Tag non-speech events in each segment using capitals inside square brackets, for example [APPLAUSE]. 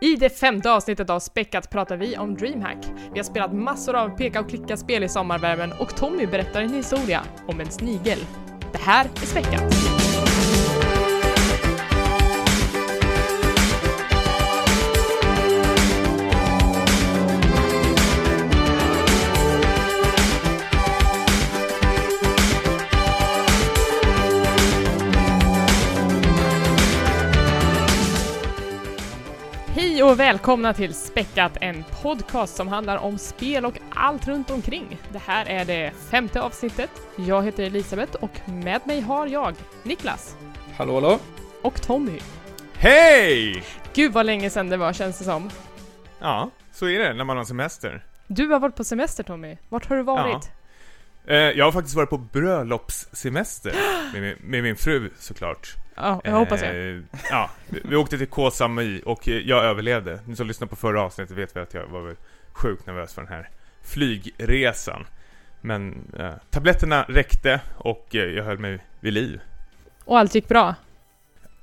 I det femte avsnittet av Späckat pratar vi om DreamHack. Vi har spelat massor av peka och klicka-spel i sommarvärmen och Tommy berättar en historia om en snigel. Det här är Späckat. Hej och välkomna till Späckat, en podcast som handlar om spel och allt runt omkring. Det här är det femte avsnittet. Jag heter Elisabeth och med mig har jag Niklas Hallå hallå? och Tommy. Hej! Gud vad länge sedan det var känns det som. Ja, så är det när man har semester. Du har varit på semester Tommy. Vart har du varit? Eh, jag har faktiskt varit på bröllopssemester [GASPS] med min, med min fru såklart. Ja, jag hoppas jag. Eh, ja, vi, åkte till Koh Samui och eh, jag överlevde. Ni som lyssnar på förra avsnittet vet väl att jag var sjukt nervös för den här flygresan. Men eh, tabletterna räckte och eh, jag höll mig vid liv. Och allt gick bra?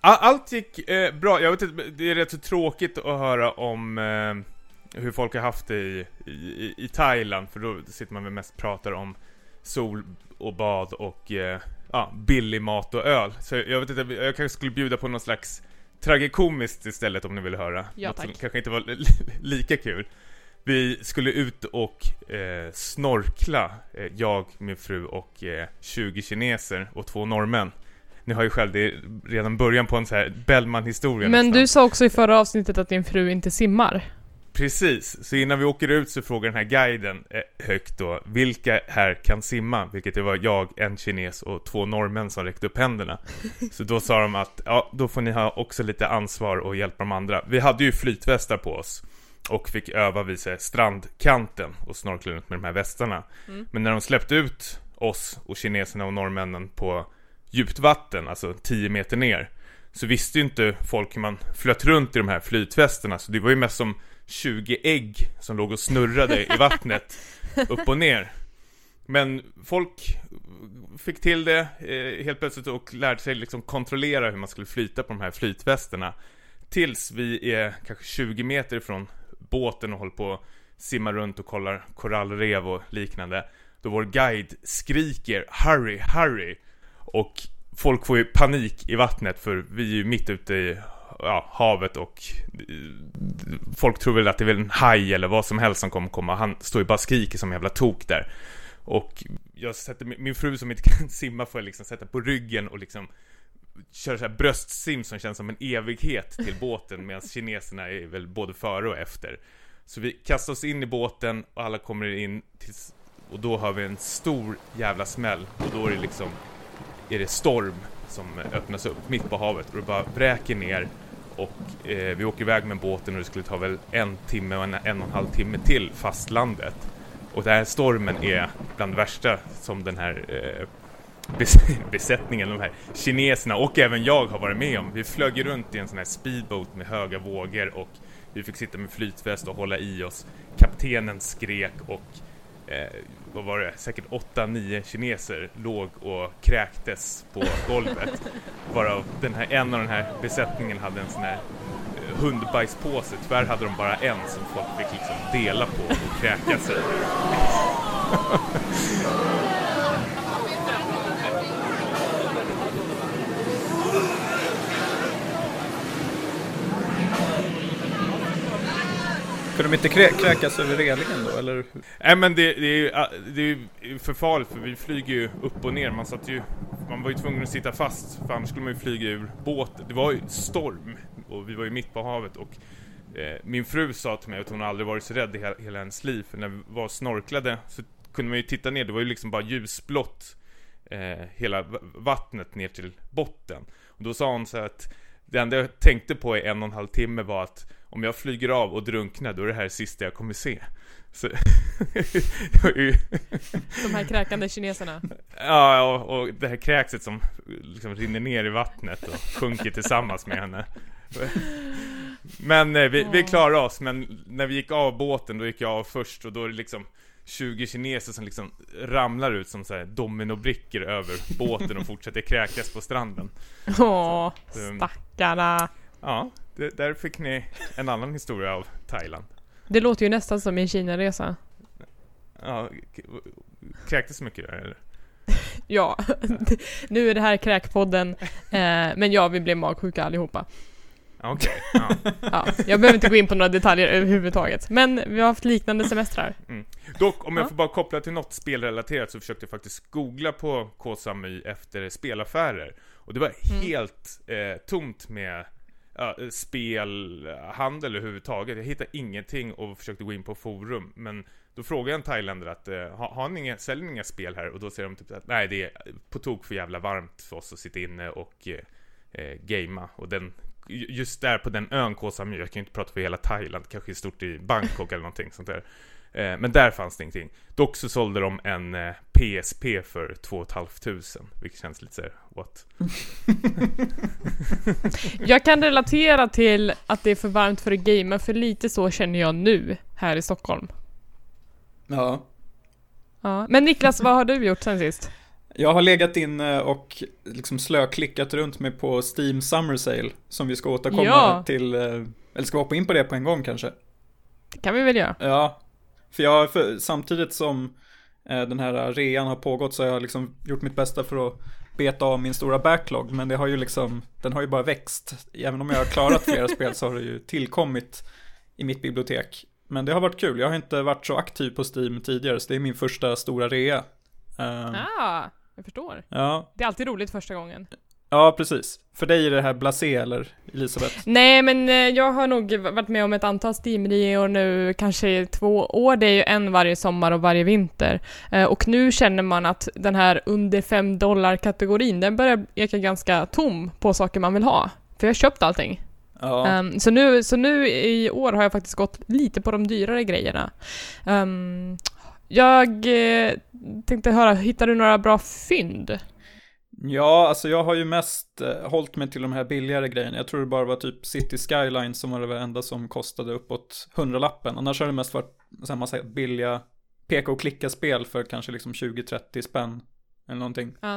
All, allt gick eh, bra. Jag vet inte, det är rätt så tråkigt att höra om eh, hur folk har haft det i, i, i Thailand, för då sitter man väl mest och pratar om sol och bad och ja, billig mat och öl. Så jag vet inte, jag kanske skulle bjuda på någon slags tragikomiskt istället om ni vill höra. Ja, Något som tack. kanske inte var li- [LAUGHS] lika kul. Vi skulle ut och eh, snorkla, eh, jag, min fru och eh, 20 kineser och två norrmän. Ni har ju själv, det är redan början på en så här Bellman-historia Men nästan. du sa också i förra avsnittet att din fru inte simmar. Precis, så innan vi åker ut så frågar den här guiden eh, högt då, vilka här kan simma? Vilket det var jag, en kines och två norrmän som räckte upp händerna. [LAUGHS] Så då sa de att, ja, då får ni ha också lite ansvar och hjälpa de andra. Vi hade ju flytvästar på oss och fick öva vid strandkanten och snorkla runt med de här västarna. Mm. Men när de släppte ut oss och kineserna och norrmännen på djupt vatten, alltså 10 meter ner, så visste ju inte folk hur man flöt runt i de här flytvästarna, så det var ju mest som 20 ägg som låg och snurrade i vattnet [LAUGHS] upp och ner. Men folk fick till det eh, helt plötsligt och lärde sig liksom kontrollera hur man skulle flyta på de här flytvästarna. Tills vi är kanske 20 meter från båten och håller på att simma runt och kollar korallrev och liknande. Då vår guide skriker 'Hurry, hurry!' Och folk får ju panik i vattnet för vi är ju mitt ute i ja, havet och eh, folk tror väl att det är väl en haj eller vad som helst som kommer komma. Han står ju bara och skriker som en jävla tok där. Och jag sätter min min fru som inte [LAUGHS] kan simma får jag liksom sätta på ryggen och liksom köra så här bröstsim som känns som en evighet till båten medan kineserna är väl både före och efter. Så vi kastar oss in i båten och alla kommer in tills, och då har vi en stor jävla smäll och då är det liksom är det storm som öppnas upp mitt på havet och det bara vräker ner och eh, vi åker iväg med båten och det skulle ta väl en timme och en, en och en halv timme till fastlandet. Och den här stormen är bland det värsta som den här eh, [LAUGHS] besättningen, de här kineserna och även jag har varit med om. Vi flög ju runt i en sån här speedboat med höga vågor och vi fick sitta med flytväst och hålla i oss. Kaptenen skrek och eh, vad var det, säkert 8-9 kineser låg och kräktes på golvet. Varav den här, en av den här besättningen hade en sån här eh, hundbajspåse. Tyvärr hade de bara en som folk fick liksom dela på och kräka sig. De inte krä kräkas över relingen då, eller? Nej men det, det är ju ah, det är ju för farligt för vi flyger ju upp och ner. Man satt ju, man var ju tvungen att sitta fast för annars skulle man ju flyga ur båten. Det var ju storm och vi var ju mitt på havet och eh, min fru sa till mig att hon aldrig varit så rädd i hela, hela hennes liv. För när vi var och snorklade så kunde man ju titta ner, det var ju liksom bara ljusblått eh, hela vattnet ner till botten. Och då sa hon så att det enda jag tänkte på i en och en halv timme var att om jag flyger av och drunknar då är det här det sista jag kommer se. Så, De här kräkande kineserna. ja, och, och det här kräkset som liksom rinner ner i vattnet och sjunker tillsammans med henne. Men eh, vi, vi klarade oss, men när vi gick av båten då gick jag av först och då är det liksom 20 kineser som liksom ramlar ut som så dominobrickor över båten och fortsätter kräkas på stranden. Åh, Så, um, stackarna. Ja, det, där fick ni en annan historia av Thailand. Det låter ju nästan som en Kina-resa. Ja, kräktes mycket där eller? [LAUGHS] Ja, [LAUGHS] nu är det här kräkpodden, eh, men ja, vi blev magsjuka allihopa. Okej, ja. [LAUGHS] Ja, jag behöver inte gå in på några detaljer överhuvudtaget, men vi har haft liknande semestrar. Dock, om jag Ja. får bara koppla till något spelrelaterat så försökte jag faktiskt googla på Koh-Samui efter spelaffärer. Och det var Mm. helt eh, tomt med ja, spelhandel överhuvudtaget. Jag hittade ingenting och försökte gå in på forum. Men då frågade jag en thailändare att eh, har, har ni inga, säljer ni inga spel här? Och då säger de typ att nej det är på tok för jävla varmt för oss att sitta inne och eh, eh gamea. Och den, just där på den ön Koh Samui, jag kan ju inte prata för hela Thailand, kanske är stort i Bangkok eller någonting sånt där. Eh, Men där fanns det ingenting. Dock så sålde de en eh, PSP för 2 500 vilket känns lite såhär, what? [LAUGHS] Jag kan relatera till att det är för varmt för att gamea, för lite så känner jag nu här i Stockholm. Ja. Ja. Men Niklas, vad har du gjort sen sist? Jag har legat inne och liksom slöklickat runt mig på Steam Summer Sale som vi ska återkomma Ja. till, eh, eller ska vi hoppa in på det på en gång kanske? Det kan vi väl göra? Ja, för jag, för, samtidigt som eh, den här rean har pågått så har jag liksom gjort mitt bästa för att beta av min stora backlog, men det har ju liksom, den har ju bara växt. Även om jag har klarat flera [LAUGHS] spel så har det ju tillkommit i mitt bibliotek. Men det har varit kul, jag har inte varit så aktiv på Steam tidigare, så det är min första stora rea. Eh, Ah, jag förstår. ja, Det är alltid roligt första gången. Ja, precis. För dig är det här blasé, eller Elisabeth? Nej, men eh, jag har nog varit med om ett antal Steam-reor nu, kanske två år. Det är ju en varje sommar och varje vinter. Eh, Och nu känner man att den här under 5 dollar-kategorin, den börjar eka ganska tom på saker man vill ha. För jag har köpt allting. Ja, Ehm, så, nu, så nu i år har jag faktiskt gått lite på de dyrare grejerna. Ehm, jag eh, tänkte höra, hittar du några bra fynd? Ja, alltså jag har ju mest eh, hållit mig till de här billigare grejerna. Jag tror det bara var typ City Skyline som var det enda som kostade uppåt 100-lappen. Annars har det mest varit så massa billiga peka och klicka-spel för kanske liksom 20-30 spänn eller någonting. Ja.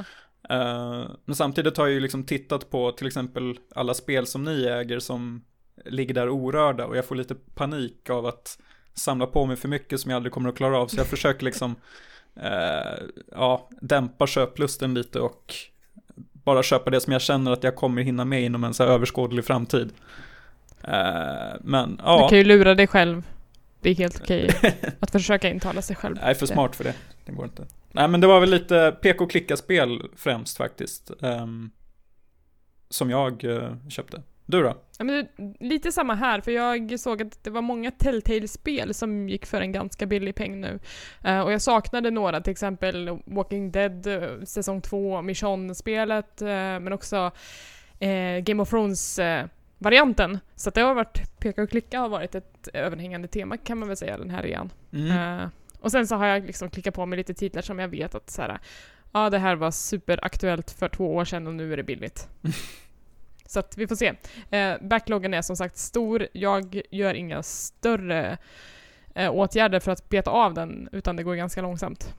Eh, men samtidigt har jag ju liksom tittat på till exempel alla spel som ni äger som ligger där orörda och jag får lite panik av att samla på mig för mycket som jag aldrig kommer att klara av. Så jag försöker liksom eh, ja, dämpa köplusten lite och bara köpa det som jag känner att jag kommer hinna med inom en så här överskådlig framtid. Eh, men Du ja, kan ju lura dig själv. Det är helt [LAUGHS] okej att försöka intala sig själv. jag är för smart för det. Det går inte. Nej men det var väl lite peka och klicka-spel främst faktiskt. ehm, som jag eh, köpte. Du då? Ja, men lite samma här, för jag såg att det var många Telltale-spel som gick för en ganska billig peng nu. Eh, och jag saknade några, till exempel Walking Dead eh, säsong 2, Mission-spelet, eh, men också Game of Thrones-varianten. så att det har varit, peka och klicka har varit ett överhängande tema kan man väl säga den här igen. Mm. Och sen så har jag liksom klickat på mig lite titlar som jag vet att så här, ja det här var superaktuellt för två år sedan och nu är det billigt. [LAUGHS] så att vi får se. Eh, backloggen är som sagt stor. Jag gör inga större eh, åtgärder för att beta av den, utan det går ganska långsamt.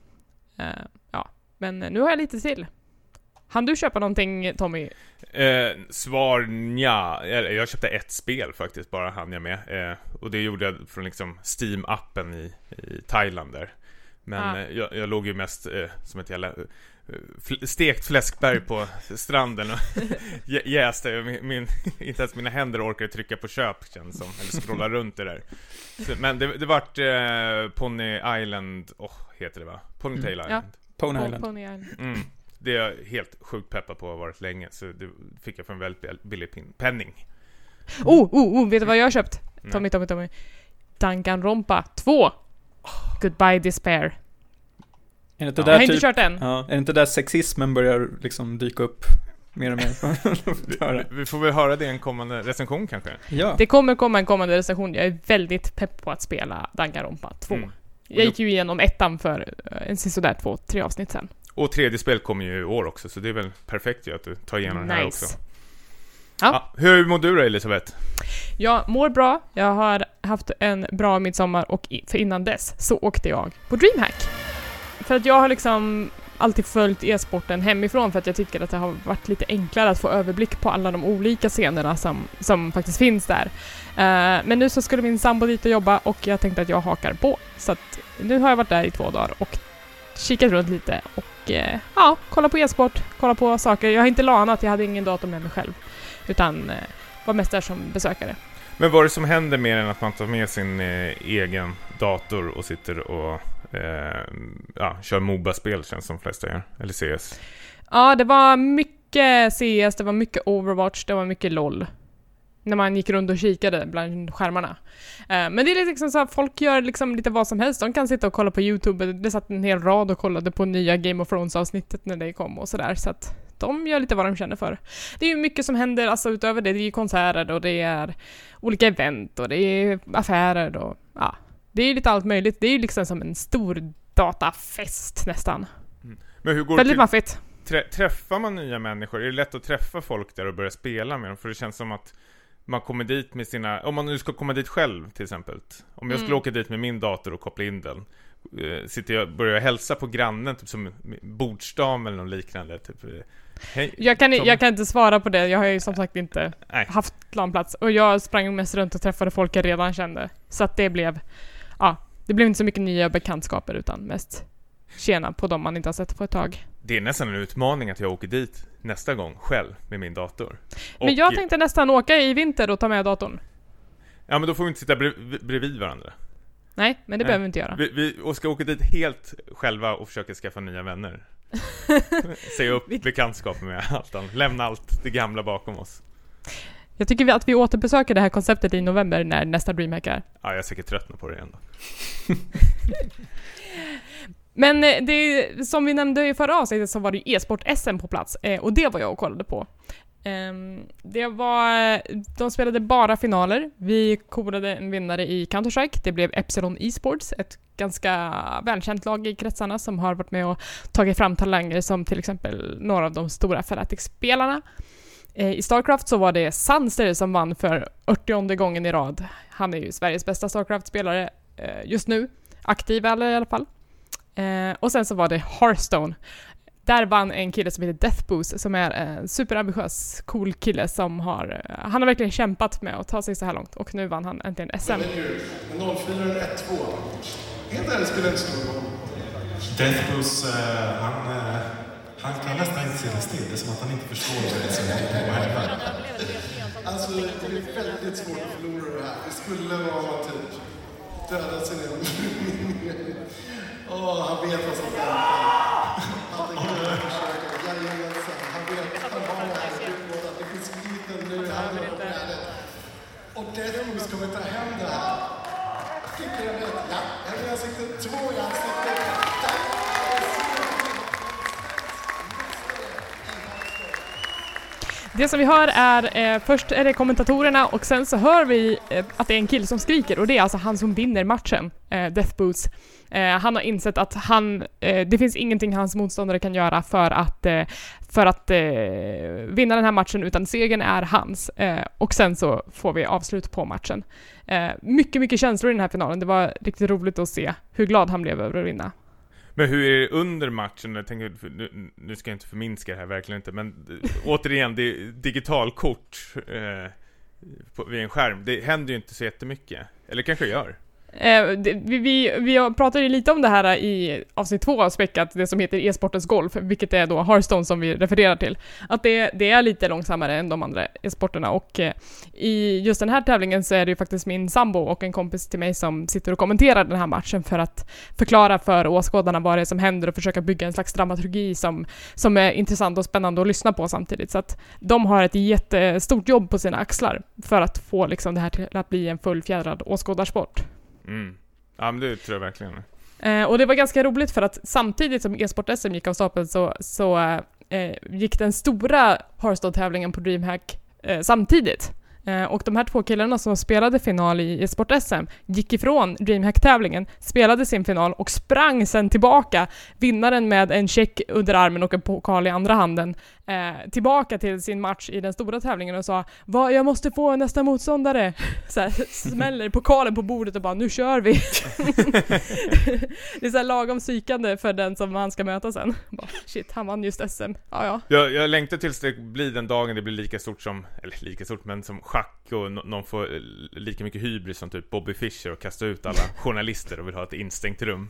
Eh, ja, men nu har jag lite till. Han du köpa någonting Tommy? Eh, svar nja. Jag köpte ett spel faktiskt, bara hann jag med. Eh, och det gjorde jag från liksom Steam-appen i, i Thailand där. Men Ah. eh, jag, jag låg ju mest eh, som ett jävla stekt fläskberg på stranden och [LAUGHS] jä- jäste. Min, min, [LAUGHS] inte ens mina händer orkade trycka på köp känns som, eller scrolla runt det där. Så, men det, det vart eh, Pony Island, åh, heter det va? Ponytail Mm. Island. Pony På- Island. Pony Island. Mm. Det är jag helt sjukt peppad på och har varit länge, så det fick jag för en väldigt bill- billig penning. Oh, oh, oh, vet du vad jag har köpt? Nej. Tommy, Tommy, Tommy. Danganronpa 2. Goodbye Despair. Är det inte Jag har där inte typ, kört den. ja, är det inte där sexismen börjar liksom dyka upp mer och mer? [LAUGHS] Vi, vi får väl höra det i en kommande recension kanske? ja. Det kommer komma en kommande recension. Jag är väldigt pepp på att spela Danganronpa 2. Mm. Jag gick ju igenom ettan för eh, en sådär två, tre avsnitt sen. Och tredje spel kommer ju i år också, så det är väl perfekt ju att du tar igenom det här Nice. också. Ja. hur mår du då Elisabeth? Jag mår bra, jag har haft en bra midsommar och för innan dess så åkte jag på DreamHack. För att jag har liksom alltid följt e-sporten hemifrån för att jag tycker att det har varit lite enklare att få överblick på alla de olika scenerna som, som faktiskt finns där. Uh, men nu så skulle min sambo dit och jobba och jag tänkte att jag hakar på. Så att nu har jag varit där i två dagar och kikat runt lite och uh, ja, kolla på e-sport, kolla på saker. Jag har inte lanat, jag hade ingen dator med mig själv. Utan uh, var mest där som besökare. Men vad är det som händer mer än att man tar med sin egen dator och sitter och eh, ja, kör Moba-spel känns som de flesta gör, eller CS? Ja, det var mycket CS, det var mycket Overwatch, det var mycket LOL. När man gick runt och kikade bland skärmarna. Eh, men det är liksom så att folk gör liksom lite vad som helst. De kan sitta och kolla på YouTube. Det satt en hel rad och kollade på nya Game of Thrones-avsnittet när det kom och sådär. Så att de gör lite vad de känner för. Det är ju mycket som händer, alltså utöver det, det är ju konserter och det är olika event och det är affärer och ja, det är lite allt möjligt. Det är ju liksom som en stor datafest nästan. Men hur går Väldigt maffigt. Trä, träffar man nya människor? Är det lätt att träffa folk där och börja spela med dem? För det känns som att man kommer dit med sina, om man nu ska komma dit själv till exempel. Om jag skulle Mm. åka dit med min dator och koppla in den. eh, Sitter jag, börjar jag hälsa på grannen, typ som bordsdam eller något liknande. Typ, eh, hej. Jag kan, jag kan inte svara på det, jag har ju som sagt inte Nej. haft planplats. Och jag sprang mest runt och träffade folk jag redan kände. Så att det blev, ja, det blev inte så mycket nya bekantskaper utan mest tjena på dem man inte har sett på ett tag. Det är nästan en utmaning att jag åker dit nästa gång själv med min dator. Men Och- jag tänkte nästan åka i vinter och ta med datorn. Ja men då får vi inte sitta bredvid varandra. Nej, men det Nej. behöver vi inte göra. Vi, vi och ska åka dit helt själva och försöka skaffa nya vänner. [LAUGHS] Säga upp bekantskap med allt annat. Lämna allt det gamla bakom oss. Jag tycker vi- att vi återbesöker det här konceptet i november när nästa DreamHack är. Ja, jag är säkert tröttnat på det igen då. [LAUGHS] Men eh, det, som vi nämnde i förra avsnittet så var det e-sport-SM på plats eh, och det var jag och kollade på. Ehm, det var, de spelade bara finaler. Vi korade en vinnare i Counter-Strike. Det blev Epsilon Esports, ett ganska välkänt lag i kretsarna som har varit med och tagit fram talanger som till exempel några av de stora Fnatic-spelarna. Eh, I Starcraft så var det Sunster som vann för 80 gången i rad. Han är ju Sveriges bästa Starcraft-spelare eh, just nu. Aktiv eller i alla fall. Eh, och sen så var det Hearthstone. Där vann en kille som heter Deathboost som är en superambitiös, cool kille som har... Han har verkligen kämpat med att ta sig så här långt och nu vann han äntligen SM. En 04 och en 1-2. Helt ärligt spelar det inte stor roll. Deathbus, eh, han, han kan nästan inte sitta still. Det är som att han inte förstår vad som håller på att hända. Alltså, det är väldigt svårt att förlora det här. Det skulle vara typ döda sin Åh, han vet vad som väntar. Han tänker försöka. Jajamensan. Han vet, han har det här i. Det finns skiten nu handen på brädet. Och Deathbus kommer ta hem det här. Tycker jag vet. Ja, en i ansiktet, två i ansiktet. Det som vi hör är, eh, först är det kommentatorerna och sen så hör vi eh, att det är en kille som skriker och det är alltså han som vinner matchen, eh, Death Boots. Eh, han har insett att han, eh, det finns ingenting hans motståndare kan göra för att, eh, för att eh, vinna den här matchen utan segern är hans. Eh, och sen så får vi avslut på matchen. Eh, mycket, mycket känslor i den här finalen. Det var riktigt roligt att se hur glad han blev över att vinna. Men hur är det under matchen? Jag tänker, nu, nu ska jag inte förminska det här, verkligen inte, men eh, återigen, det är digitalkort eh, på, vid en skärm. Det händer ju inte så jättemycket. Eller kanske gör. Eh, vi, vi, vi pratade ju lite om det här i avsnitt två av Späckat, det som heter e-sportens golf, vilket är då Hearthstone som vi refererar till. Att det, det är lite långsammare än de andra e-sporterna och eh, i just den här tävlingen så är det ju faktiskt min sambo och en kompis till mig som sitter och kommenterar den här matchen för att förklara för åskådarna vad det är som händer och försöka bygga en slags dramaturgi som, som är intressant och spännande att lyssna på samtidigt. Så att de har ett jättestort jobb på sina axlar för att få liksom det här till att bli en fullfjädrad åskådarsport. Mm. Ja, men det tror jag verkligen. Eh, och det var ganska roligt för att samtidigt som e-sport-SM gick av stapeln så, så eh, gick den stora Hearthstone-tävlingen på DreamHack eh, samtidigt. Eh, och de här två killarna som spelade final i e-sport-SM gick ifrån DreamHack-tävlingen, spelade sin final och sprang sen tillbaka, vinnaren med en check under armen och en pokal i andra handen, eh, tillbaka till sin match i den stora tävlingen och sa Va, jag måste få nästa motståndare. Så här, [LAUGHS] smäller pokalen på bordet och bara nu kör vi. [LAUGHS] det är så här lagom psykande för den som han ska möta sen. Bara, shit, han vann just SM. Ja, ja. Jag, jag längtar tills det blir den dagen det blir lika stort som, eller lika stort men som schack och nå- någon får eh, lika mycket hybris som typ Bobby Fischer och kastar ut alla journalister och vill ha ett instängt rum.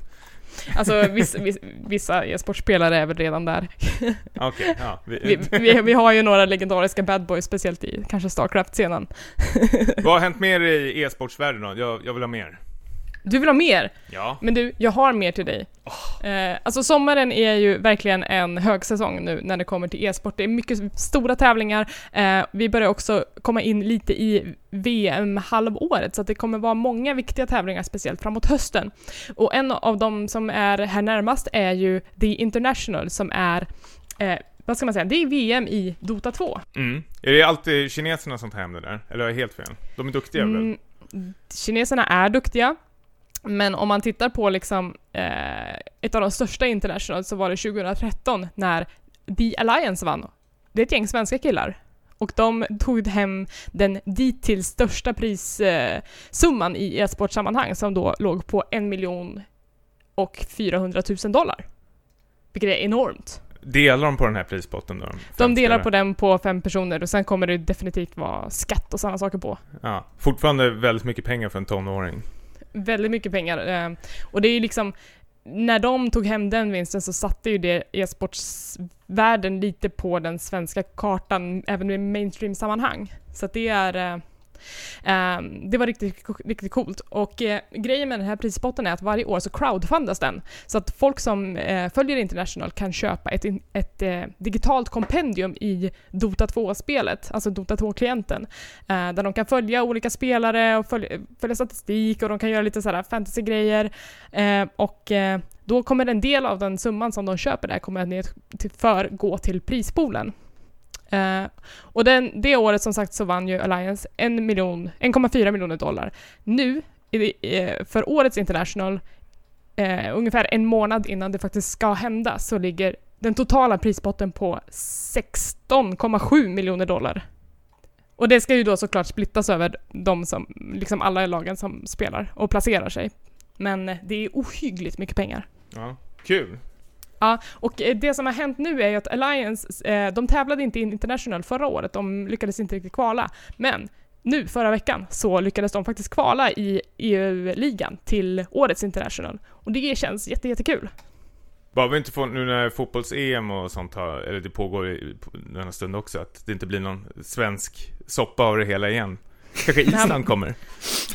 Alltså vissa, vissa, e-sportspelare är väl redan där. [LAUGHS] Okej, ja. Vi, Vi, vi, vi har ju några legendariska bad boys, speciellt i kanske Starcraft-scenen. vad har hänt mer i e-sportsvärlden då? Jag, jag vill ha mer. Du vill ha mer? Ja. Men du, jag har mer till dig. Eh, alltså sommaren är ju verkligen en högsäsong nu när det kommer till e-sport. Det är mycket stora tävlingar. Eh, vi börjar också komma in lite i VM-halvåret, så att det kommer vara många viktiga tävlingar, speciellt framåt hösten. Och en av de som är här närmast är ju The International, som är eh, vad ska man säga? Det är VM i Dota 2. Mm. Är det alltid kineserna som tar hem det där? Eller har jag helt fel? De är duktiga väl? Mm, kineserna är duktiga, men om man tittar på liksom eh, ett av de största internationals så var det 2013 när The Alliance vann. Det är ett gäng svenska killar. Och de tog hem den dittills största prissumman i e-sportsammanhang som då låg på en miljon och 400 000 dollar. Vilket är enormt. Delar de på den här prispotten då? De delar på den på fem personer och sen kommer det definitivt vara skatt och sådana saker på. Ja, fortfarande väldigt mycket pengar för en tonåring väldigt mycket pengar. Eh, och det är ju liksom, när de tog hem den vinsten så satte ju det e-sportsvärlden lite på den svenska kartan, även i mainstream-sammanhang. Så att det är eh, Ehm, det var riktigt, riktigt coolt. Och eh, grejen med den här prispotten är att varje år så crowdfundas den. Så att folk som eh, följer International kan köpa ett, ett eh, digitalt kompendium i Dota 2-spelet, alltså Dota 2-klienten. Ehm, där de kan följa olika spelare och följa, följa statistik och de kan göra lite sådär fantasy-grejer. Ehm, och då kommer en del av den summan som de köper där kommer att för gå till prispoolen. Eh, och den, det året som sagt så vann ju Alliance 1,4 miljon, 1,4 miljoner dollar. Nu, eh, för årets International, eh, ungefär en månad innan det faktiskt ska hända, så ligger den totala prispotten på 16,7 miljoner dollar. Och det ska ju då såklart splittas över de som, liksom alla lagen som spelar och placerar sig. Men eh, det är ohyggligt mycket pengar. Ja, kul. Ja, och eh, det som har hänt nu är ju att Alliance, eh, de tävlade inte i International förra året, de lyckades inte riktigt kvala. Men nu, förra veckan, så lyckades de faktiskt kvala i EU-ligan till årets International. Och det känns jätte. Bara vi inte får, nu när fotbolls-EM och sånt har, eller det pågår i- denna stund också, att det inte blir någon svensk soppa av det hela igen. Kanske Island kommer.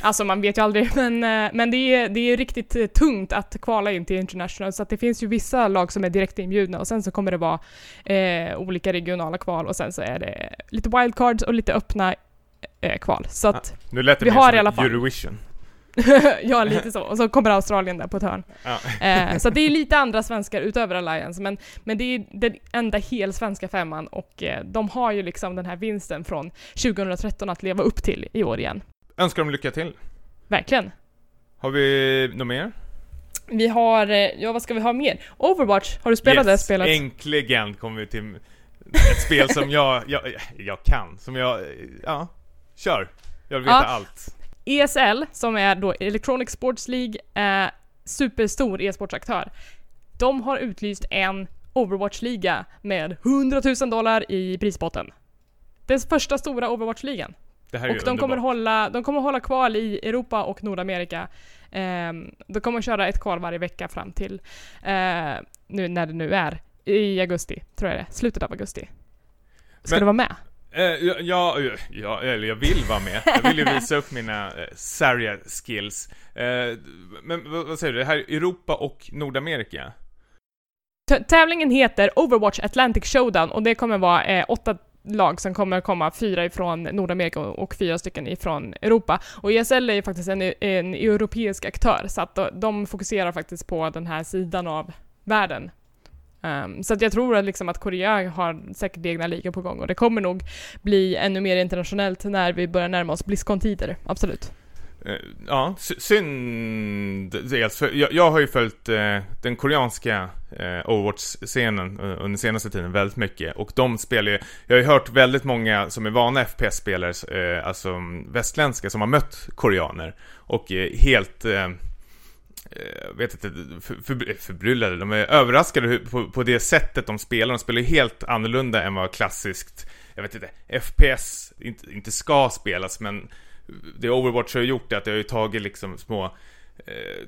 Alltså man vet ju aldrig, [LAUGHS] men, eh, men det, är, det är riktigt eh, tungt att kvala in till International, så att det finns ju vissa lag som är direkt inbjudna och sen så kommer det vara eh, olika regionala kval och sen så är det lite wildcards och lite öppna eh, kval. Så att Nu lät det Vi mer har som i alla fall. Eurovision. [LAUGHS] ja, lite så. Och så kommer Australien där på ett hörn. Ja. Eh, så det är [LAUGHS] lite andra svenskar utöver Alliance, men, men det är den enda helsvenska femman och eh, de har ju liksom den här vinsten från 2013 att leva upp till i år igen. Önskar dem lycka till. Verkligen. Har vi något mer? Vi har, eh, ja vad ska vi ha mer? Overwatch, har du spelat det spelet? Äntligen kommer vi till ett spel som jag, jag, jag kan. Som jag, ja, kör. Jag vill veta Ja. allt. ESL, som är då Electronic Sports League, eh, superstor e-sportsaktör. De har utlyst en Overwatch-liga med 100 000 dollar i prispotten. Den första stora Overwatch-ligan. Det här är Och de kommer, underbart. hålla, de kommer hålla kval i Europa och Nordamerika. Ehm, de kommer köra ett kval varje vecka fram till, eh, nu när det nu är, i augusti, tror jag det. Slutet av augusti. Ska Men- du vara med? Eh, ja, ja, ja, eller jag vill vara med. Jag vill ju visa upp mina eh, Saria skills. Eh, men vad, vad säger du? Det här är Europa och Nordamerika? T- tävlingen heter Overwatch Atlantic Showdown och det kommer vara eh, åtta lag som kommer komma, fyra ifrån Nordamerika och, fyra stycken ifrån Europa. Och ESL är ju faktiskt en, en europeisk aktör, så att de fokuserar faktiskt på den här sidan av världen. Um, så att jag tror att, liksom att Korea har säkert egna ligor på gång och det kommer nog bli ännu mer internationellt när vi börjar närma oss Blizzcon-tider, absolut. Eh, ja, synd dels, för jag, jag har ju följt eh, den koreanska eh, Overwatch-scenen eh, under senaste tiden väldigt mycket och de spelar ju, jag har ju hört väldigt många som är vana FPS-spelare, eh, alltså västländska, som har mött koreaner och eh, helt jag vet inte, för, för, eh, förbryllade, de är överraskade hur- på, på det sättet de spelar, de spelar ju helt annorlunda än vad klassiskt, jag vet inte, FPS inte, inte ska spelas men det Overwatch har gjort är att det har ju tagit liksom små eh,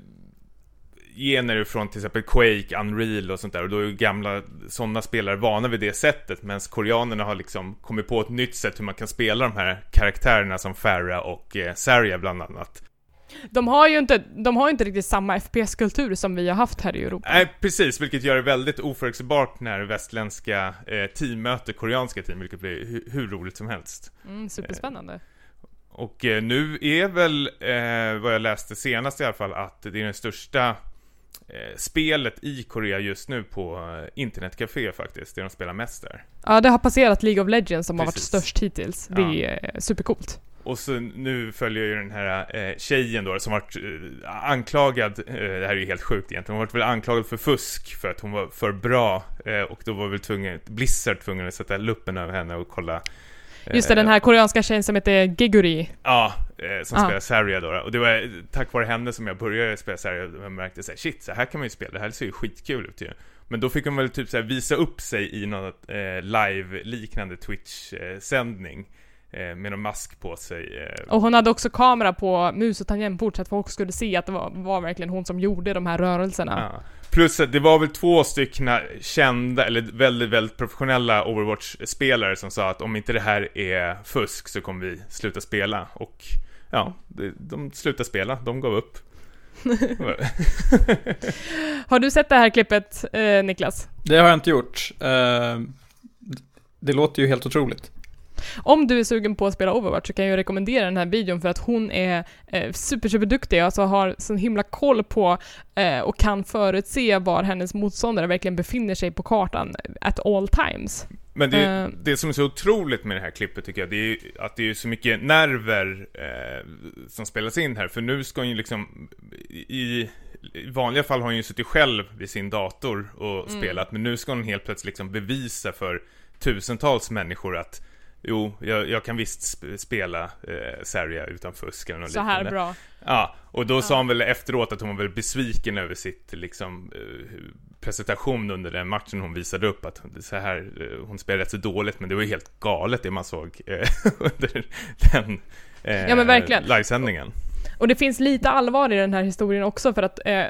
gener från till exempel Quake, Unreal och sånt där. Och då är ju gamla sådana spelare vana vid det sättet. Medan koreanerna har liksom kommit på ett nytt sätt hur man kan spela de här karaktärerna som Farah och eh, Saria bland annat. De har ju inte, de har inte riktigt samma FPS-kultur som vi har haft här i Europa. Nej, precis, vilket gör det väldigt oförutsägbart när västländska eh, team möter koreanska team, vilket blir hu- hur roligt som helst. Mm, superspännande. Och eh, nu är väl, eh, vad jag läste senast i alla fall, att det är den största eh, spelet i Korea just nu på eh, internetcafé faktiskt, det de spelar mest där. Ja, det har passerat League of Legends som har varit Precis. störst hittills. Det är eh, supercoolt. Och så nu följer ju den här eh, tjejen då som varit eh, anklagad, eh, det här är ju helt sjukt egentligen, hon varit väl anklagad för fusk för att hon var för bra eh, och då var väl tvungen, Blizzard tvungen att sätta luppen över henne och kolla eh, Just det, den här koreanska tjejen som heter Geguri. Ja, eh, som Ja. spelar Saria då, Och det var eh, tack vare henne som jag började spela Saria och jag märkte såhär, shit, så här kan man ju spela, det här ser ju skitkul ut ju. Men då fick hon väl typ såhär visa upp sig i något eh, live-liknande Twitch-sändning. Eh, med någon mask på sig. Eh, Och hon hade också kamera på mus och tangentbord så att folk skulle se att det var, var verkligen hon som gjorde de här rörelserna. Ja. Plus att det var väl två stycken kända, eller väldigt, väldigt professionella Overwatch-spelare som sa att om inte det här är fusk så kommer vi sluta spela. Och ja, de, de slutade spela, de gav upp. [LAUGHS] Har du sett det här klippet, eh, Niklas? Det har jag inte gjort. Eh, det låter ju helt otroligt. Om du är sugen på att spela Overwatch så kan jag rekommendera den här videon för att hon är eh, super, super duktig, alltså har sån himla koll på eh, och kan förutse var hennes motståndare verkligen befinner sig på kartan at all times. Men det, Eh. det som är så otroligt med det här klippet tycker jag, det är att det är så mycket nerver eh, som spelas in här. För nu ska hon ju liksom, i, i vanliga fall har hon ju suttit själv vid sin dator och spelat, men nu ska hon helt plötsligt liksom bevisa för tusentals människor att Jo, jag, jag kan visst sp- spela eh, Saria utan fusk eller något Så här bra. Ja, och då sa hon väl efteråt att hon var väl besviken över sitt liksom eh, presentation under den matchen hon visade upp att så här, eh, hon spelade rätt så dåligt men det var ju helt galet det man såg eh, [LAUGHS] under den eh, Ja, men verkligen. livesändningen. Och det finns lite allvar i den här historien också för att eh,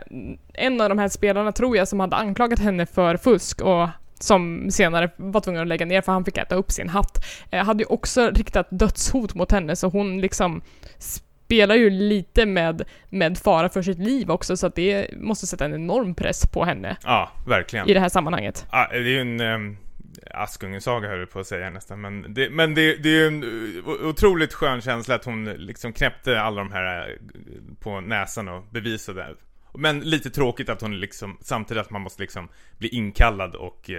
en av de här spelarna tror jag som hade anklagat henne för fusk och som senare var tvungen att lägga ner för han fick äta upp sin hatt, eh, hade ju också riktat dödshot mot henne så hon liksom spelar ju lite med, med fara för sitt liv också så att det måste sätta en enorm press på henne Ja, verkligen. i det här sammanhanget. Ja, det är ju en um, Askungen-saga höll jag på att säga nästan, men det, men det, det är ju en otroligt skön känsla att hon liksom knäppte alla de här uh, på näsan och bevisade. Men lite tråkigt att hon liksom, samtidigt att man måste liksom bli inkallad och uh,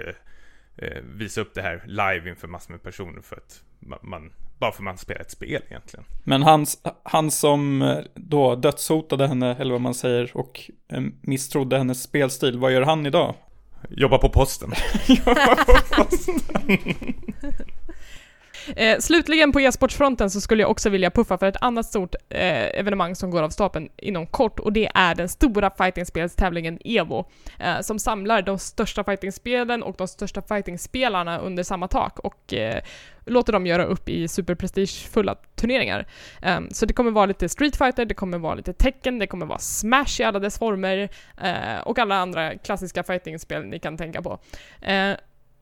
uh, visa upp det här live inför massor med personer för att man, man bara för att man spelar ett spel egentligen. Men han, han som eh, då dödshotade henne, eller vad man säger, och eh, misstrodde hennes spelstil, vad gör han idag? Jobba på posten. [LAUGHS] [LAUGHS] Eh, slutligen på e-sportsfronten så skulle jag också vilja puffa för ett annat stort eh, evenemang som går av stapeln inom kort och det är den stora fightingspelstävlingen EVO eh, som samlar de största fightingspelen och de största fightingspelarna under samma tak och eh, låter dem göra upp i superprestigefulla turneringar. Eh, så det kommer vara lite Street Fighter, det kommer vara lite tecken, det kommer vara Smash i alla dess former eh, och alla andra klassiska fightingspel ni kan tänka på. Eh,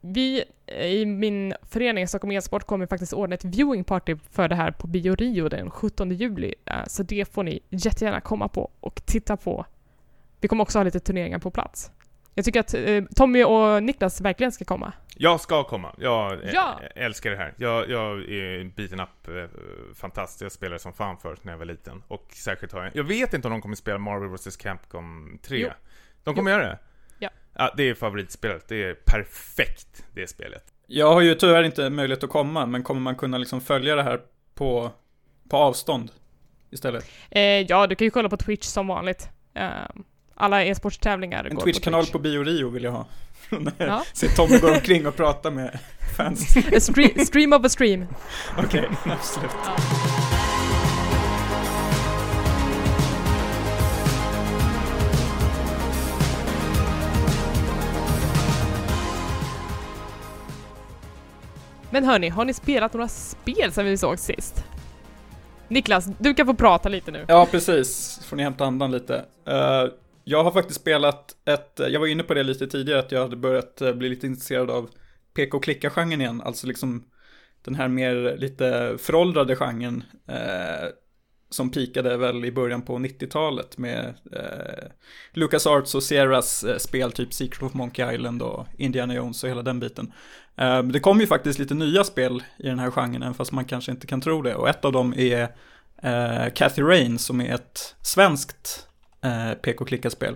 vi i min förening Stockholm E-sport kommer faktiskt ordna ett viewing party för det här på Bio Rio den 17 juli. Eh, Så det får ni jättegärna komma på och titta på. Vi kommer också ha lite turneringar på plats. Jag tycker att eh, Tommy och Niklas verkligen ska komma. Jag ska komma. Jag Ja. älskar det här. Jag, jag är beaten up eh, fantastiskt. Jag spelade som fan förut när jag var liten. Och särskilt har jag... Jag vet inte om de kommer spela Marvel vs. Capcom 3. Jo. De kommer göra det? Ja. Ja, det är favoritspelet. Det är perfekt, det spelet. Jag har ju tyvärr inte möjlighet att komma, men kommer man kunna liksom följa det här på, på avstånd? istället? Eh, ja, du kan ju kolla på Twitch som vanligt. Eh, alla e-sportstävlingar En går Twitch-kanal på på Bio Rio vill jag ha. [LAUGHS] När Ja. Ser Tommy gå omkring och prata med fans. Twitch. [LAUGHS] A stre- stream of a stream. [LAUGHS] Okej, absolut. Men hörni, har ni spelat några spel sen vi såg sist? Niklas, du kan få prata lite nu. Ja, precis. Får ni hämta andan lite. Uh, jag har faktiskt spelat ett, eh, jag var inne på det lite tidigare, att jag hade börjat eh, bli lite intresserad av PK och klicka-genren igen. Alltså liksom den här mer lite föråldrade genren. uh, som pikade väl i början på 90-talet med eh, LucasArts och Sierras eh, spel, typ Secret of Monkey Island och Indiana Jones och hela den biten. Eh, det kom ju faktiskt lite nya spel i den här genren, även fast man kanske inte kan tro det. Och ett av dem är eh, Cathy Rain som är ett svenskt eh, pek och klicka-spel.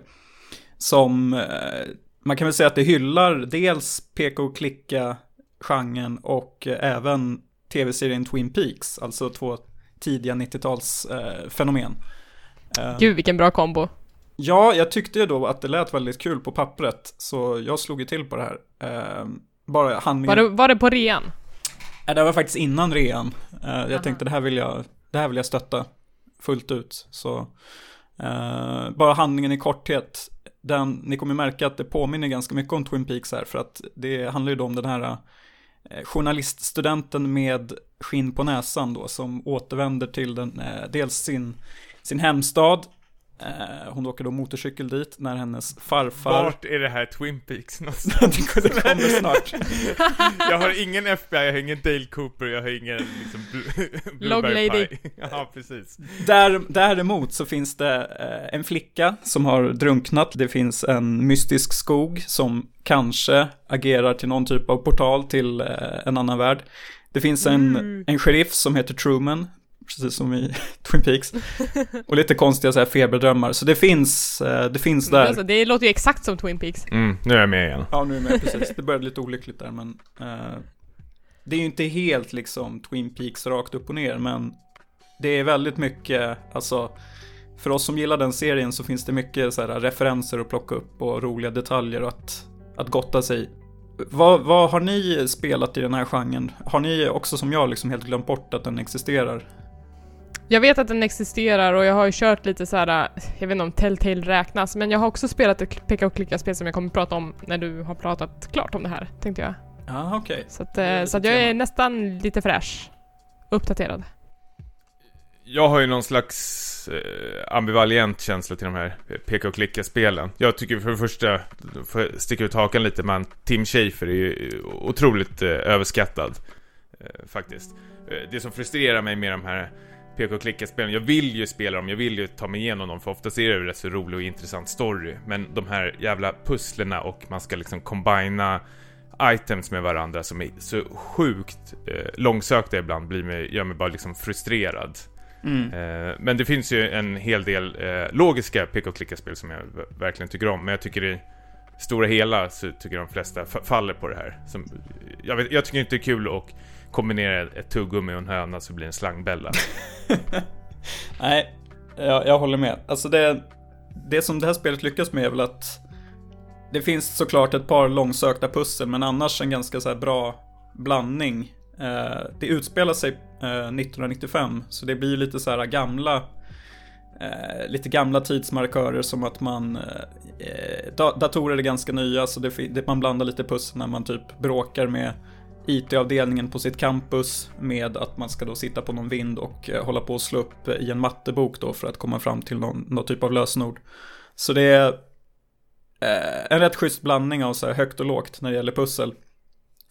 Som man kan väl säga att det hyllar dels peka och även tv-serien Twin Peaks, alltså två tidiga 90-tals eh, fenomen. Eh, Gud vilken bra kombo. Ja, jag tyckte ju då att det lät väldigt kul på pappret, så jag slog ju till på det här. Bara handlingen... Var det, var det på rean? Nej, det var faktiskt innan rean. Eh, jag Aha. tänkte det här vill jag, det här vill jag stötta fullt ut. Så eh, bara handlingen i korthet. Den, ni kommer märka att det påminner ganska mycket om Twin Peaks här, för att det handlar ju om den här eh, journaliststudenten med skinn på näsan då, som återvänder till den, dels sin, sin hemstad. Eh, hon åker då motorcykel dit när hennes farfar... Vart är det här Twin Peaks någonstans? [LAUGHS] det kommer [LAUGHS] snart. jag har ingen FBI, jag har ingen Dale Cooper, jag har ingen liksom bl- [LAUGHS] Log Lady. Ja, precis. Där, däremot så finns det eh, en flicka som har drunknat. Det finns en mystisk skog som kanske agerar till någon typ av portal till eh, en annan värld. Det finns en, Mm. en sheriff som heter Truman, precis som i [LAUGHS] Twin Peaks. [LAUGHS] Och lite konstiga så här feberdrömmar. Så det finns, eh, det finns där. Alltså, det låter ju exakt som Twin Peaks. Mm, nu är jag med igen. Ja, nu är jag med, precis. Det började lite olyckligt där, men eh, det är ju inte helt liksom Twin Peaks rakt upp och ner, men det är väldigt mycket, alltså, för oss som gillar den serien så finns det mycket så här referenser att plocka upp och roliga detaljer att, att gotta sig i. Vad, vad har ni spelat i den här genren? Har ni också som jag liksom helt glömt bort att den existerar? Jag vet att den existerar och jag har ju kört lite så här. jag vet inte om Telltale räknas, men jag har också spelat ett peka och klicka-spel som jag kommer prata om när du har pratat klart om det här, tänkte jag. Ja, okej. Så att, eh, så att jag är nästan lite fräsch. Uppdaterad. Jag har ju någon slags eh, ambivalent känsla till de här peka och klicka-spelen. Jag tycker för det första, får jag sticka ut hakan lite, men Tim Schafer är ju otroligt eh, överskattad. Eh, faktiskt. Det som frustrerar mig med de här peka och klicka-spelen, jag vill ju spela dem, jag vill ju ta mig igenom dem, för oftast är det ju rätt så rolig och intressant story. Men de här jävla pusslerna och man ska liksom combina items med varandra som är så sjukt eh, långsökta ibland blir mig, gör mig bara liksom frustrerad. Mm. Eh, men det finns ju en hel del eh, logiska pick och klicka-spel som jag verkligen tycker om. Men jag tycker i stora hela så tycker de flesta fa- faller på det här. Som, jag, vet, jag tycker inte det är kul att kombinera ett tuggummi och en höna så blir det en slangbella. [LAUGHS] Nej, jag, jag håller med. Alltså det, det som det här spelet lyckas med är väl att det finns såklart ett par långsökta pussel, men annars en ganska så här bra blandning. Eh, det utspelar sig eh, 1995, så det blir lite så här gamla eh, lite gamla tidsmarkörer som att man eh, eh datorer är ganska nya så det, det, man blandar lite pussel när man typ bråkar med IT-avdelningen på sitt campus med att man ska då sitta på någon vind och eh, hålla på och slå upp eh, i en mattebok då för att komma fram till någon, någon typ av lösenord. Så det är eh, en rätt schysst blandning av så här högt och lågt när det gäller pussel.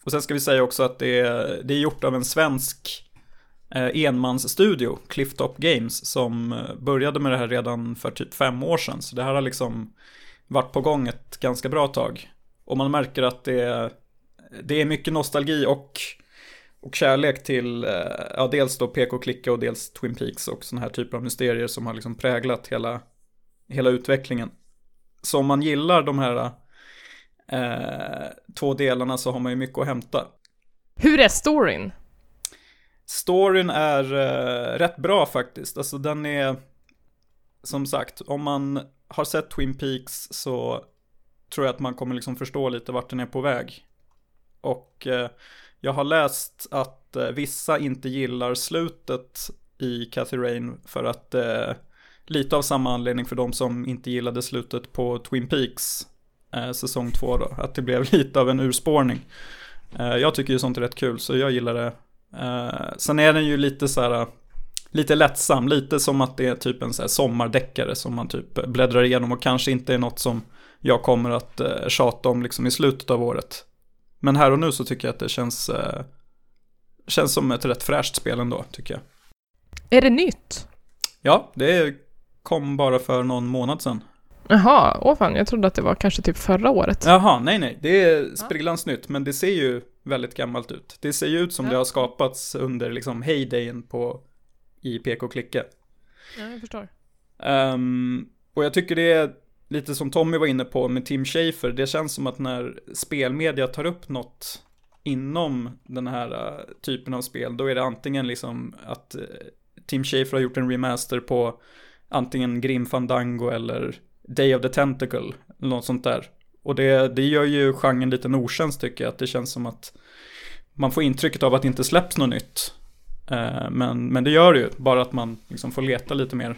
Och sen ska vi säga också att det är, det är gjort av en svensk eh, enmansstudio, Clifftop Games, som eh, började med det här redan för typ fem år sedan. Så det här har liksom varit på gång ett ganska bra tag. Och man märker att det är, det är mycket nostalgi och, och kärlek till, eh, ja dels då PK Klicka och dels Twin Peaks och sådana här typer av mysterier som har liksom präglat hela, hela utvecklingen. Så om man gillar de här eh, två delarna så har man ju mycket att hämta. Hur är storyn? Storyn är eh, rätt bra faktiskt. Alltså den är, som sagt, om man har sett Twin Peaks så tror jag att man kommer liksom förstå lite vart den är på väg. Och eh, jag har läst att eh, vissa inte gillar slutet i Cathy Rain för att eh, lite av samma anledning för de som inte gillade slutet på Twin Peaks eh, säsong två då, att det blev [LAUGHS] lite av en urspårning. Eh, jag tycker ju sånt är rätt kul så jag gillar det. Eh, sen är den ju lite så här eh, lite lättsam, lite som att det är typ en så här sommardeckare som man typ bläddrar igenom och kanske inte är något som jag kommer att eh, tjata om liksom i slutet av året. Men här och nu så tycker jag att det känns, eh, känns som ett rätt fräscht spel ändå, tycker jag. Är det nytt? Ja, det kom bara för någon månad sedan. Jaha, åh fan, jag trodde att det var kanske typ förra året. Jaha, nej nej, det är sprillans nytt, men det ser ju väldigt gammalt ut. Det ser ju ut som Ja. det har skapats under liksom heydayen på i PK-klicka. Ja, jag förstår. Ehm, och jag tycker det är lite som Tommy var inne på med Tim Schafer. Det känns som att när spelmedia tar upp något inom den här äh, typen av spel, då är det antingen liksom att äh, Tim Schafer har gjort en remaster på antingen Grim Fandango eller Day of the Tentacle, eller något sånt där. Och det, det gör ju genren lite en otjänst tycker jag, att det känns som att man får intrycket av att det inte släpps något nytt. Äh, men, men det gör det ju, bara att man liksom får leta lite mer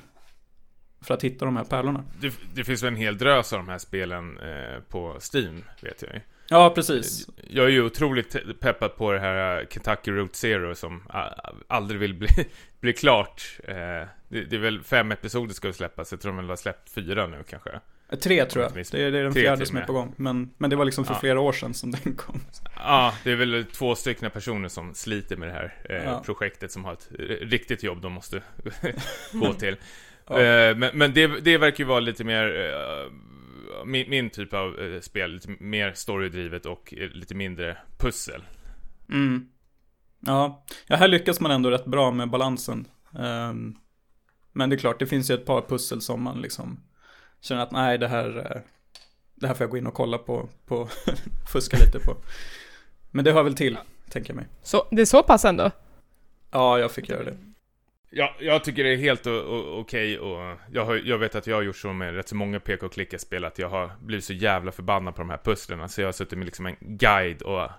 för att hitta de här pärlorna. Det, det finns väl en hel drös av de här spelen eh, på Steam, vet jag ju. Ja, precis. Jag är ju otroligt peppad på det här eh, Kentucky Route Zero som aldrig vill bli, [LAUGHS] bli klart. Eh, det, det är väl fem episoder ska släppas, jag tror de har släppt fyra nu kanske. Tre tror jag. Det är, det är den fjärde som är på gång. Men, men det var liksom för Ja. flera år sedan som den kom. Ja, det är väl två stycken personer som sliter med det här eh, Ja. projektet som har ett riktigt jobb de måste [LAUGHS] gå till. Ja. Eh, men men det, det verkar ju vara lite mer eh, min, min typ av eh, spel, lite mer storydrivet och lite mindre pussel. Mm. Ja. ja, här lyckas man ändå rätt bra med balansen. Ehm, men det är klart, det finns ju ett par pussel som man liksom känner att nej, det här, det här får jag gå in och kolla på, på [LAUGHS] fuska lite på. Men det hör väl till, tänker jag mig. Så det är så pass ändå? Ja, jag fick göra det. Ja, jag tycker det är helt okej och jag, har, jag vet att jag har gjort så med rätt så många pk och klicka-spel att jag har blivit så jävla förbannad på de här pusslen. Så jag har suttit med liksom en guide och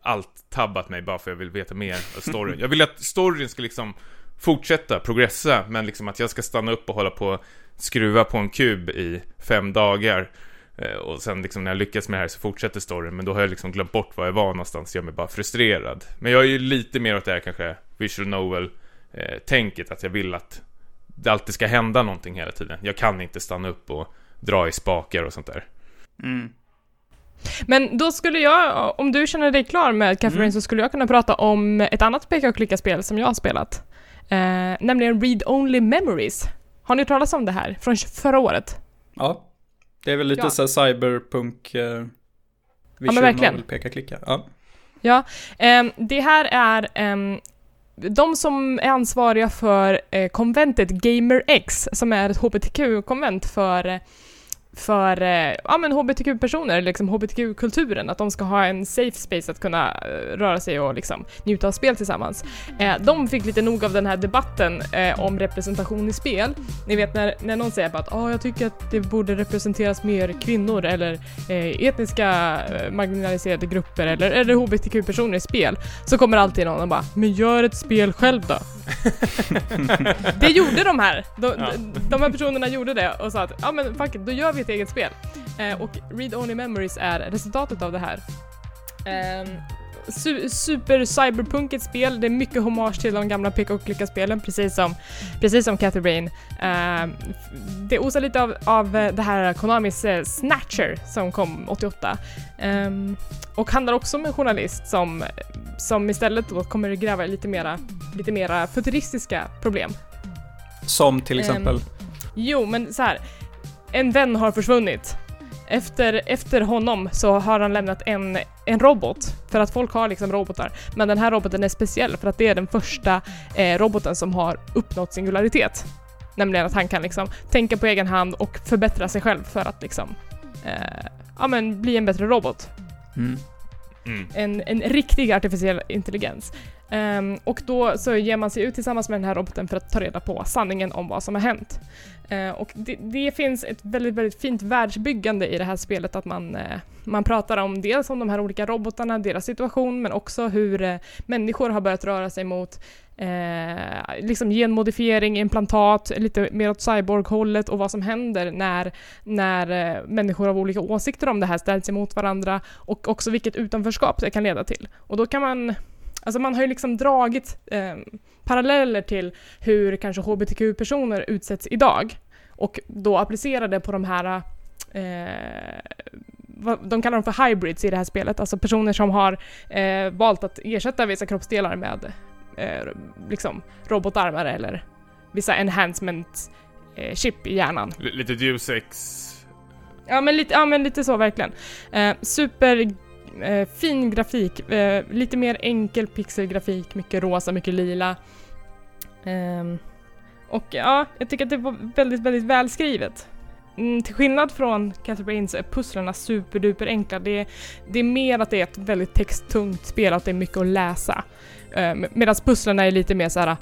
allt tabbat mig bara för att jag vill veta mer av storyn. Jag vill att storyn ska liksom fortsätta, progressa, men liksom att jag ska stanna upp och hålla på och skruva på en kub i fem dagar. Eh, och sen liksom när jag lyckas med det här så fortsätter storyn, men då har jag liksom glömt bort var jag var någonstans, jag är bara frustrerad. Men jag är ju lite mer åt det här kanske visual novel eh, tänket att jag vill att det alltid ska hända någonting hela tiden. Jag kan inte stanna upp och dra i spakar och sånt där. Mm. Men då skulle jag, om du känner dig klar med Café Mm. Så skulle jag kunna prata om ett annat peka och klicka-spel som jag har spelat. Eh, nämligen Read Only Memories. Har ni hört talas om det här? Från förra året? Ja, det är väl lite Ja. så cyberpunk eh, visual verkligen. novel, peka klicka. Ja. Ja, ehm, det här är ehm, de som är ansvariga för eh, konventet Gamer X, som är ett HBTQ-konvent för eh, för eh, ja, men hbtq-personer, liksom hbtq-kulturen, att de ska ha en safe space att kunna eh, röra sig och liksom njuta av spel tillsammans. Eh, de fick lite nog av den här debatten eh, om representation i spel. Ni vet när, när någon säger att ah, jag tycker att det borde representeras mer kvinnor eller eh, etniska eh, marginaliserade grupper eller, eller hbtq-personer i spel, så kommer alltid någon och bara “men gör ett spel själv då”. [LAUGHS] det gjorde de här. De, Ja. de, de här personerna gjorde det och sa att ja men fuck it, då gör vi ett eget spel. Eh, och Read Only Memories är resultatet av det här. Eh, su super cyberpunkigt spel, det är mycket hommage till de gamla peka och klicka-spelen, precis som, precis som Cathy Brain. Eh, det osar lite av, av eh, det här Konamis eh, Snatcher som kom 88. Ehm, och handlar också om en journalist som, som istället då kommer gräva lite mera, lite mera futuristiska problem. Som till Ehm, exempel. Jo, men så här. En vän har försvunnit. Efter, efter honom så har han lämnat en, en robot, för att folk har liksom robotar. Men den här roboten är speciell för att det är den första eh, roboten som har uppnått singularitet. Nämligen att han kan liksom tänka på egen hand och förbättra sig själv för att liksom eh, ja, men bli en bättre robot. Mm. Mm. En, en riktig artificiell intelligens. Um, och då så ger man sig ut tillsammans med den här roboten för att ta reda på sanningen om vad som har hänt. Uh, och det, det finns ett väldigt, väldigt fint världsbyggande i det här spelet, att man, uh, man pratar om dels om de här olika robotarna, deras situation, men också hur uh, människor har börjat röra sig mot eh, liksom genmodifiering, implantat, lite mer åt cyborg-hållet och vad som händer när, när eh, människor av olika åsikter om det här ställs emot varandra och också vilket utanförskap det kan leda till. Och då kan man Alltså man har ju liksom dragit eh, paralleller till hur kanske hbtq-personer utsätts idag och då applicerar det på de här eh, de kallar dem för hybrids i det här spelet, alltså personer som har eh, valt att ersätta vissa kroppsdelar med eh, liksom robotarmar eller vissa enhancement eh, chip i hjärnan. L- lite Deus Ex. Ja men lite, ja, men lite så verkligen. Eh, super eh, fin grafik, eh, lite mer enkel pixelgrafik, mycket rosa, mycket lila. Eh, och ja, jag tycker att det var väldigt, väldigt välskrivet. Mm, till skillnad från Catherine så är pusslerna superduper enkla. Det är, det är mer att det är ett väldigt texttungt spel, att det är mycket att läsa. Eh, Medan pusslerna är lite mer så här.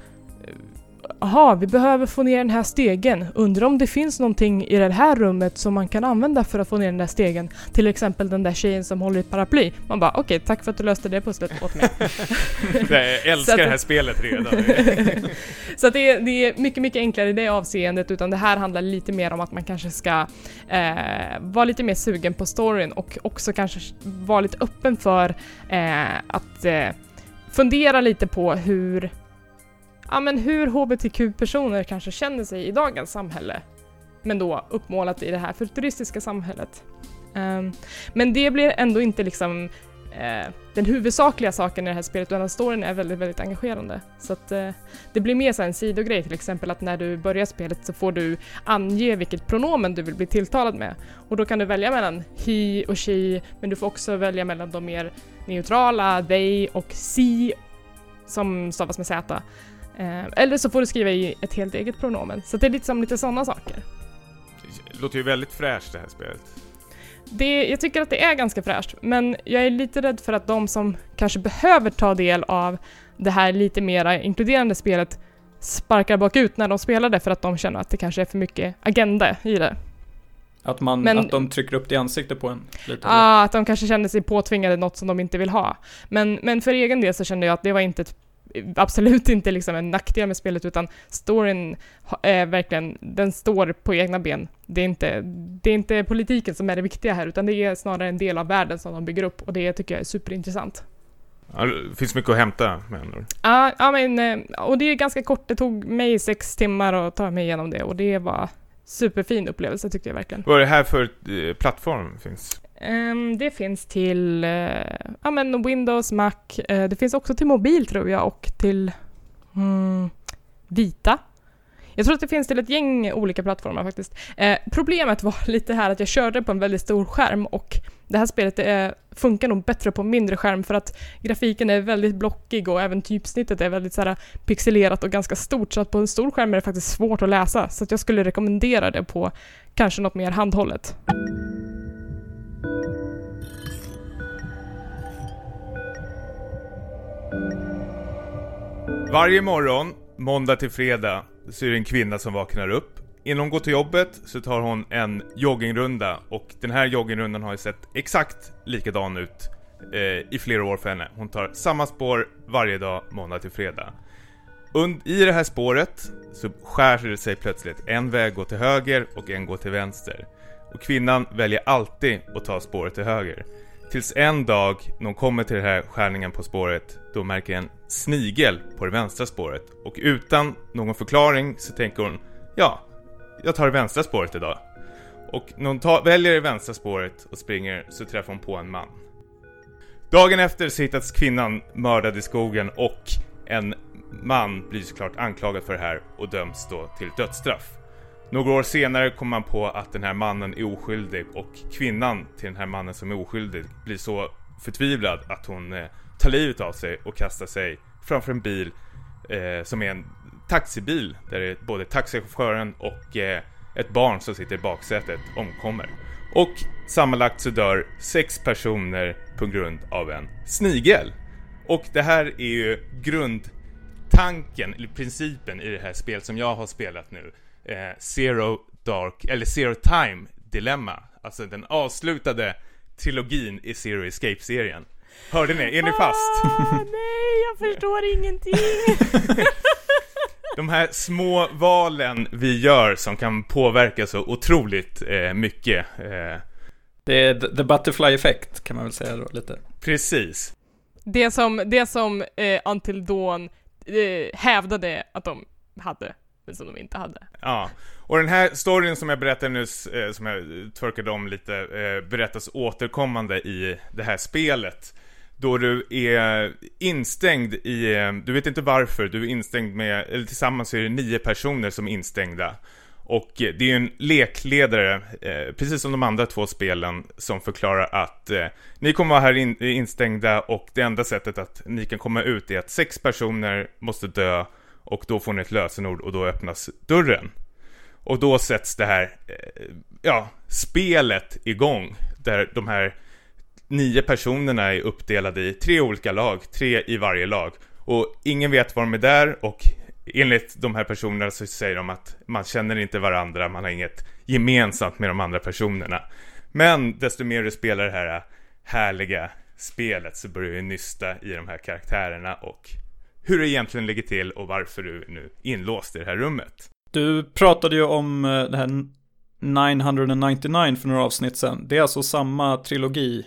Jaha, vi behöver få ner den här stegen. Undrar om det finns någonting i det här rummet som man kan använda för att få ner den där stegen. Till exempel den där tjejen som håller i ett paraply. Man bara okej, tack för att du löste det pusslet åt mig. [LAUGHS] Jag älskar att- det här spelet redan. [LAUGHS] Så att det, är, det är mycket, mycket enklare i det avseendet, utan det här handlar lite mer om att man kanske ska eh, vara lite mer sugen på storyn och också kanske vara lite öppen för eh, att eh, fundera lite på hur Ja men hur hbtq-personer kanske känner sig i dagens samhälle. Men då uppmålat i det här futuristiska samhället. Um, men det blir ändå inte liksom uh, den huvudsakliga saken i det här spelet, utan storyn är väldigt, väldigt engagerande. Så att uh, det blir mer så en sidogrej, till exempel att när du börjar spelet så får du ange vilket pronomen du vill bli tilltalad med. Och då kan du välja mellan he och she, men du får också välja mellan de mer neutrala, they och si, som stavas med z. Eh, eller så får du skriva i ett helt eget pronomen. Så det är lite som lite sådana saker. Det låter ju väldigt fräscht det här spelet. Det, jag tycker att det är ganska fräscht, men jag är lite rädd för att de som kanske behöver ta del av det här lite mera inkluderande spelet sparkar bakut när de spelar det för att de känner att det kanske är för mycket agenda i det. Att, man, Men- att de trycker upp det i ansiktet på en lite. Ah, att de kanske känner sig påtvingade något som de inte vill ha. Men, men för egen del så kände jag att det var inte ett, absolut inte liksom en nackdel med spelet utan storyn är verkligen, den står på egna ben. Det är, inte, det är inte politiken som är det viktiga här utan det är snarare en del av världen som de bygger upp och det tycker jag är superintressant. Ja, det finns mycket att hämta andra ord. Ja, ja men, eh, och det är ganska kort, det tog mig sex timmar att ta mig igenom det och det var superfin upplevelse tyckte jag verkligen. Vad är det här för eh, plattform finns? Ehm, det finns till eh, ja, men Windows, Mac. Eh, det finns också till mobil tror jag och till mm, Vita. Jag tror att det finns till ett gäng olika plattformar faktiskt. Eh, problemet var [LAUGHS] lite här att jag körde på en väldigt stor skärm och det här spelet eh, funkar nog bättre på mindre skärm för att grafiken är väldigt blockig och även typsnittet är väldigt så här, eh, pixelerat och ganska stort så att på en stor skärm är det faktiskt svårt att läsa så att jag skulle rekommendera det på kanske något mer handhållet. Varje morgon, måndag till fredag, så är det en kvinna som vaknar upp. Innan hon går till jobbet så tar hon en joggingrunda och den här joggingrundan har ju sett exakt likadan ut eh, i flera år för henne. Hon tar samma spår varje dag, måndag till fredag. Und I det här spåret så skär det sig plötsligt. En väg går till höger och en går till vänster. Och kvinnan väljer alltid att ta spåret till höger. Tills en dag, när hon kommer till den här skärningen på spåret, då märker en snigel på det vänstra spåret. Och utan någon förklaring så tänker hon, ja, jag tar det vänstra spåret idag. Och när hon tar, väljer det vänstra spåret och springer så träffar hon på en man. Dagen efter så hittas kvinnan mördad i skogen och en man blir såklart anklagad för det här och döms då till dödsstraff. Några år senare kommer man på att den här mannen är oskyldig och kvinnan till den här mannen som är oskyldig blir så förtvivlad att hon eh, tar livet av sig och kastar sig framför en bil eh, som är en taxibil där det både taxichauffören och eh, ett barn som sitter i baksätet omkommer. Och sammanlagt så dör sex personer på grund av en snigel. Och det här är ju grundtanken, eller principen i det här spelet som jag har spelat nu. Eh, Zero Dark, eller Zero Time Dilemma. Alltså den avslutade trilogin i Zero Escape-serien. Hörde ni? Är ni fast? Ah, [LAUGHS] nej, jag förstår ingenting. [LAUGHS] De här små valen vi gör som kan påverka så otroligt eh, mycket. Eh, Det är the butterfly effect kan man väl säga då lite. precis. Det som, det som eh, Until Dawn eh, hävdade att de hade, men som de inte hade. Ja, och den här storyn som jag berättade nyss, eh, som jag twerkade om lite, eh, berättas återkommande i det här spelet. Då du är instängd i, eh, du vet inte varför, du är instängd med, eller tillsammans är det nio personer som är instängda. Och eh, det är ju en lekledare, eh, precis som de andra två spelen, som förklarar att eh, ni kommer vara här in, eh, instängda och det enda sättet att ni kan komma ut är att sex personer måste dö och då får ni ett lösenord och då öppnas dörren. Och då sätts det här, eh, ja, spelet igång. Där de här nio personerna är uppdelade i tre olika lag, tre i varje lag. Och ingen vet var de är där och enligt de här personerna så säger de att man känner inte varandra, man har inget gemensamt med de andra personerna. Men desto mer du spelar det här eh, härliga spelet så börjar du nysta i de här karaktärerna och hur det egentligen ligger till och varför du är nu inlåst i det här rummet. Du pratade ju om eh, det här 999 för några avsnitt sedan. Det är alltså samma trilogi.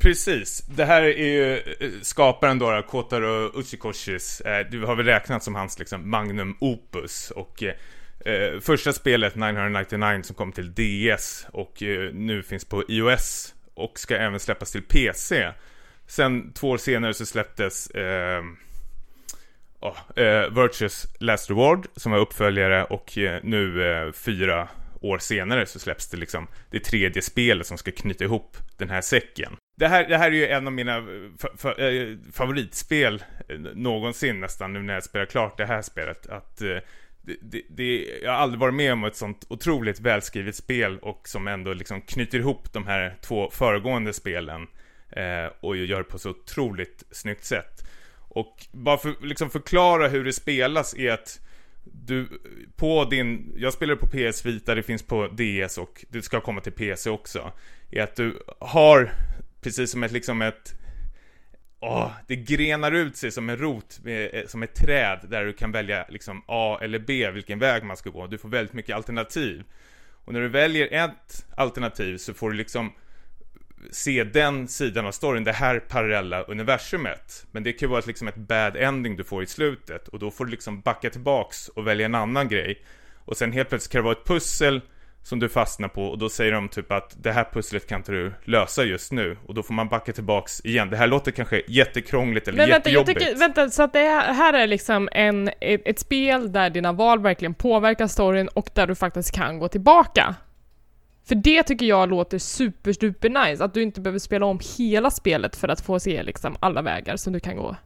Precis, det här är ju eh, skaparen då, Kotaro Uchikoshis, eh, du har väl räknat som hans liksom magnum opus och eh, eh, första spelet 999 som kom till DS och eh, nu finns på iOS och ska även släppas till PC. Sen två år senare så släpptes eh, ja, eh, Virtues Last Reward som var uppföljare och eh, nu eh, fyra år senare så släpps det liksom det tredje spelet som ska knyta ihop den här säcken. Det här, det här är ju en av mina fa fa eh, favoritspel eh, någonsin nästan nu när jag spelar klart det här spelet. Att eh, det, det, det, jag har aldrig varit med om ett sånt otroligt välskrivet spel och som ändå liksom knyter ihop de här två föregående spelen eh, och gör det på så otroligt snyggt sätt. Och bara för liksom förklara hur det spelas är att du, på din, jag spelar på PS Vita, det finns på DS och det ska komma till PC också. Är att du har, precis som ett liksom ett, åh, det grenar ut sig som en rot, med, som ett träd där du kan välja liksom A eller B, vilken väg man ska gå. Du får väldigt mycket alternativ. Och när du väljer ett alternativ så får du liksom se den sidan av storyn, det här parallella universumet. Men det kan ju vara liksom ett bad ending du får i slutet och då får du liksom backa tillbaks och välja en annan grej. Och sen helt plötsligt kan det vara ett pussel som du fastnar på och då säger de typ att det här pusslet kan inte du lösa just nu och då får man backa tillbaks igen. Det här låter kanske jättekrångligt eller Men vänta, jättejobbigt. tycker, vänta, så att det här, här är liksom en, ett, ett spel där dina val verkligen påverkar storyn och där du faktiskt kan gå tillbaka. För det tycker jag låter super, super nice, att du inte behöver spela om hela spelet för att få se liksom alla vägar som du kan gå.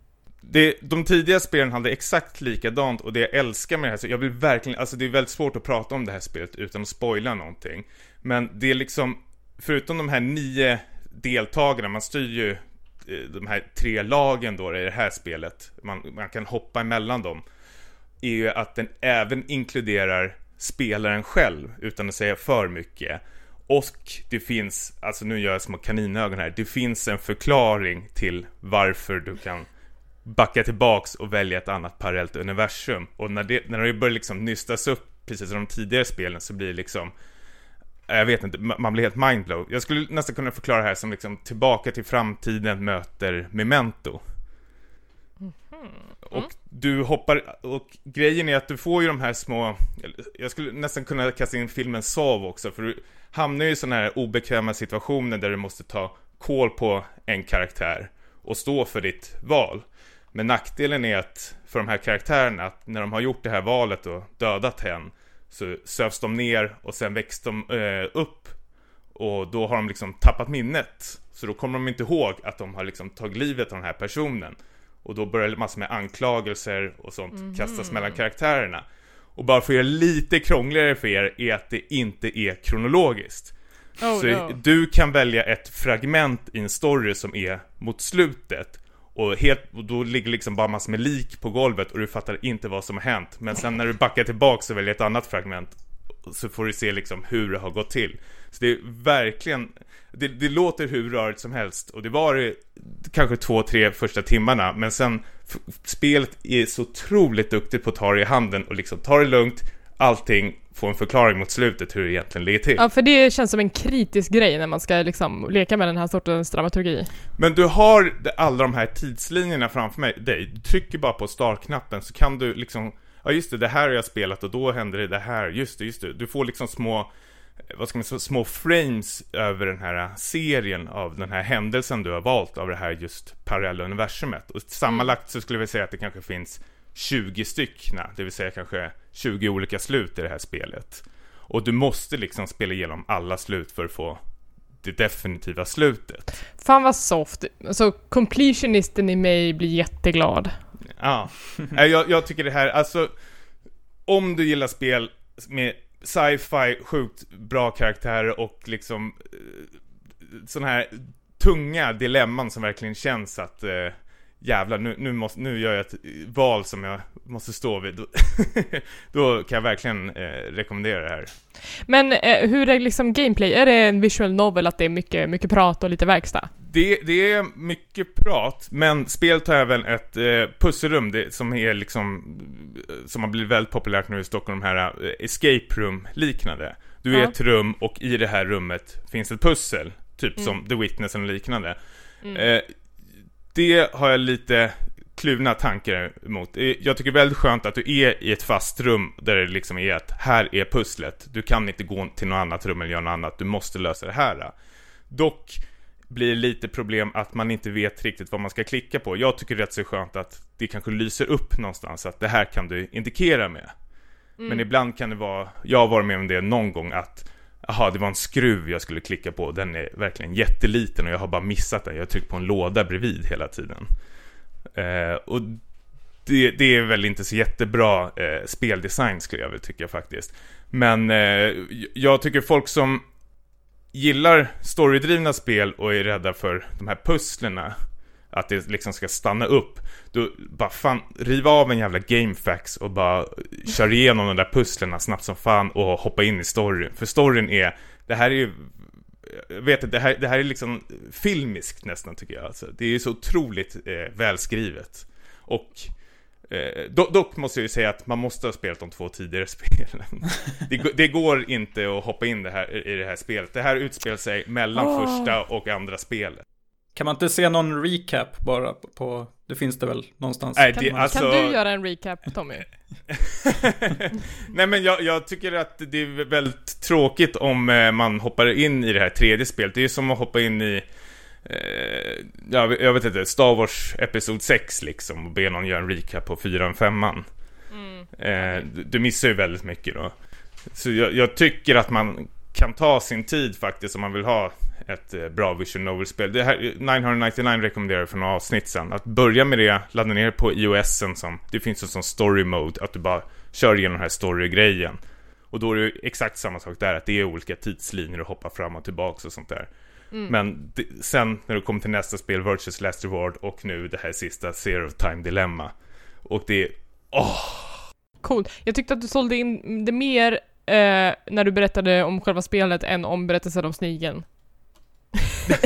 Det, de tidiga spelen hade exakt likadant och det jag älskar med det här, så jag vill verkligen, alltså det är väldigt svårt att prata om det här spelet utan att spoila någonting. Men det är liksom, förutom de här nio deltagarna, man styr ju eh, de här tre lagen då i det här spelet, man, man kan hoppa emellan dem, är ju att den även inkluderar spelaren själv, utan att säga för mycket. Och det finns, alltså nu gör jag små kaninögon här, det finns en förklaring till varför du kan backa tillbaks och välja ett annat parallellt universum. Och när det, när det börjar liksom nystas upp, precis som de tidigare spelen, så blir det liksom jag vet inte, man blir helt mindblown. Jag skulle nästan kunna förklara det här som liksom tillbaka till framtiden möter memento. Mhm. Mm. Och du hoppar, och grejen är att du får ju de här små, jag skulle nästan kunna kasta in filmen Sov också, för du hamnar ju i sådana här obekväma situationer där du måste ta koll på en karaktär och stå för ditt val. Men nackdelen är att för de här karaktärerna, att när de har gjort det här valet och dödat hen, så sövs de ner och sen väcks de eh, upp och då har de liksom tappat minnet. Så då kommer de inte ihåg att de har liksom tagit livet av den här personen. Och då börjar massor med anklagelser och sånt kastas mellan karaktärerna. Och bara för att göra lite krångligare för er är att det inte är kronologiskt. Oh, så no. du kan välja ett fragment i en story som är mot slutet. Och, helt, och då ligger liksom bara massor med lik på golvet och du fattar inte vad som har hänt. Men sen när du backar tillbaka och väljer ett annat fragment så får du se liksom hur det har gått till. Så det är verkligen, det, det låter hur rörigt som helst och det var det kanske två, tre första timmarna men sen spelet är så otroligt duktigt på att ta det i handen och liksom ta det lugnt, allting, få en förklaring mot slutet hur det egentligen ligger till. Ja, för det känns som en kritisk grej när man ska liksom leka med den här sortens dramaturgi. Men du har alla de här tidslinjerna framför mig, dig. Du trycker bara på startknappen så kan du liksom Ja just det, det här har jag spelat och då händer det det här, just det, just det. Du får liksom små, vad ska man säga, små frames över den här serien av den här händelsen du har valt av det här just parallella universumet. Och sammanlagt så skulle vi säga att det kanske finns 20 styckna, det vill säga kanske 20 olika slut i det här spelet. Och du måste liksom spela igenom alla slut för att få det definitiva slutet. Fan vad soft. Alltså, completionisten i mig blir jätteglad. Ja, [LAUGHS] jag, jag tycker det här, alltså om du gillar spel med sci-fi, sjukt bra karaktärer och liksom sådana här tunga dilemman som verkligen känns att eh, jävlar, nu, nu, måste, nu gör jag ett val som jag måste stå vid. Då, [LAUGHS] då kan jag verkligen eh, rekommendera det här. Men eh, hur är liksom gameplay? Är det en visual novel att det är mycket, mycket prat och lite verkstad? Det, det är mycket prat, men spelet har även ett eh, pusselrum det, som är liksom som har blivit väldigt populärt nu i Stockholm, de här eh, escape room liknande. Du är Ja. ett rum och i det här rummet finns ett pussel, typ som The Witness eller liknande. Eh, det har jag lite kluvna tankar emot. Jag tycker det är väldigt skönt att du är i ett fast rum där det liksom är att här är pusslet. Du kan inte gå till något annat rum eller göra något annat. Du måste lösa det här. Dock blir det lite problem att man inte vet riktigt vad man ska klicka på. Jag tycker det är rätt så skönt att det kanske lyser upp någonstans att det här kan du indikera med. Men ibland kan det vara, jag har varit med om det någon gång att Jaha, det var en skruv jag skulle klicka på. Den är verkligen jätteliten och jag har bara missat den. Jag har tryckt på en låda bredvid hela tiden. Eh, och det, det är väl inte så jättebra eh, speldesign skulle jag väl tycka faktiskt. Men eh, jag tycker folk som gillar storydrivna spel och är rädda för de här pusslerna att det liksom ska stanna upp Då bara fan, riv av en jävla gamefax och bara kör igenom de där pusslerna snabbt som fan och hoppa in i storyn För storyn är, det här är ju jag vet inte, det här, det här är liksom filmiskt nästan tycker jag alltså. Det är så otroligt eh, välskrivet Och Eh, do, dock måste jag ju säga att man måste ha spelat de två tidigare [LAUGHS] spelen. det, det går inte att hoppa in det här, i det här spelet. Det här utspelar sig mellan Åh. första och andra spelet. Kan man inte se någon recap bara på, på det finns det väl någonstans? Nej, Kan, det, kan alltså, du göra en recap, Tommy? [LAUGHS] Nej men jag, jag tycker att det är väldigt tråkigt om eh, man hoppar in i det här tredje spelet. Det är som att hoppa in i eh, ja, jag vet inte, Star Wars Episod 6 liksom och be någon göra en recap på 4 och 5 eh, du, du missar ju väldigt mycket då. Så jag, jag tycker att man kan ta sin tid faktiskt om man vill ha ett eh, bra Vision Novel-spel. Det här, 999 rekommenderar för några avsnitt sen. Att börja med det, ladda ner på iOSen som, det finns en sån story mode, att du bara kör igenom den här story-grejen. Och då är det exakt samma sak där, att det är olika tidslinjer och hoppa fram och tillbaka och sånt där. Men det, sen när du kommer till nästa spel, Virtuous Last Reward, och nu det här sista, Zero Time Dilemma. Och det är, åh! Coolt. Jag tyckte att du sålde in det mer eh, när du berättade om själva spelet än om berättelsen om snigeln. [LAUGHS]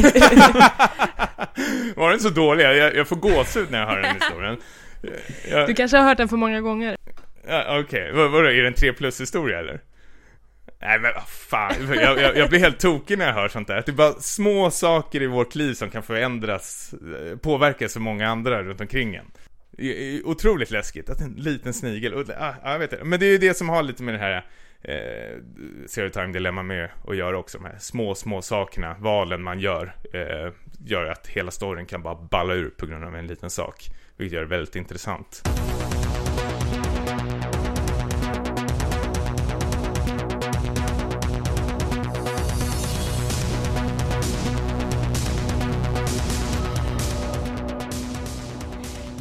Var den så dålig? Jag, jag får gåshud när jag hör den historien. Jag, Du kanske har hört den för många gånger? Ja, Okej, vad vadå, är det en 3 plus historia eller? Nej men fan, jag, jag, jag blir helt tokig när jag hör sånt där. Det är bara små saker i vårt liv som kan förändras, eh, påverkas för många andra runt omkring en. Otroligt läskigt, att en liten snigel, och, ah, ja, jag vet inte. Men det är ju det som har lite med det här eh, Zero Time Dilemma med och göra också. De här små, små sakerna, valen man gör, eh, gör att hela storyn kan bara balla ur på grund av en liten sak. Vilket gör det väldigt intressant.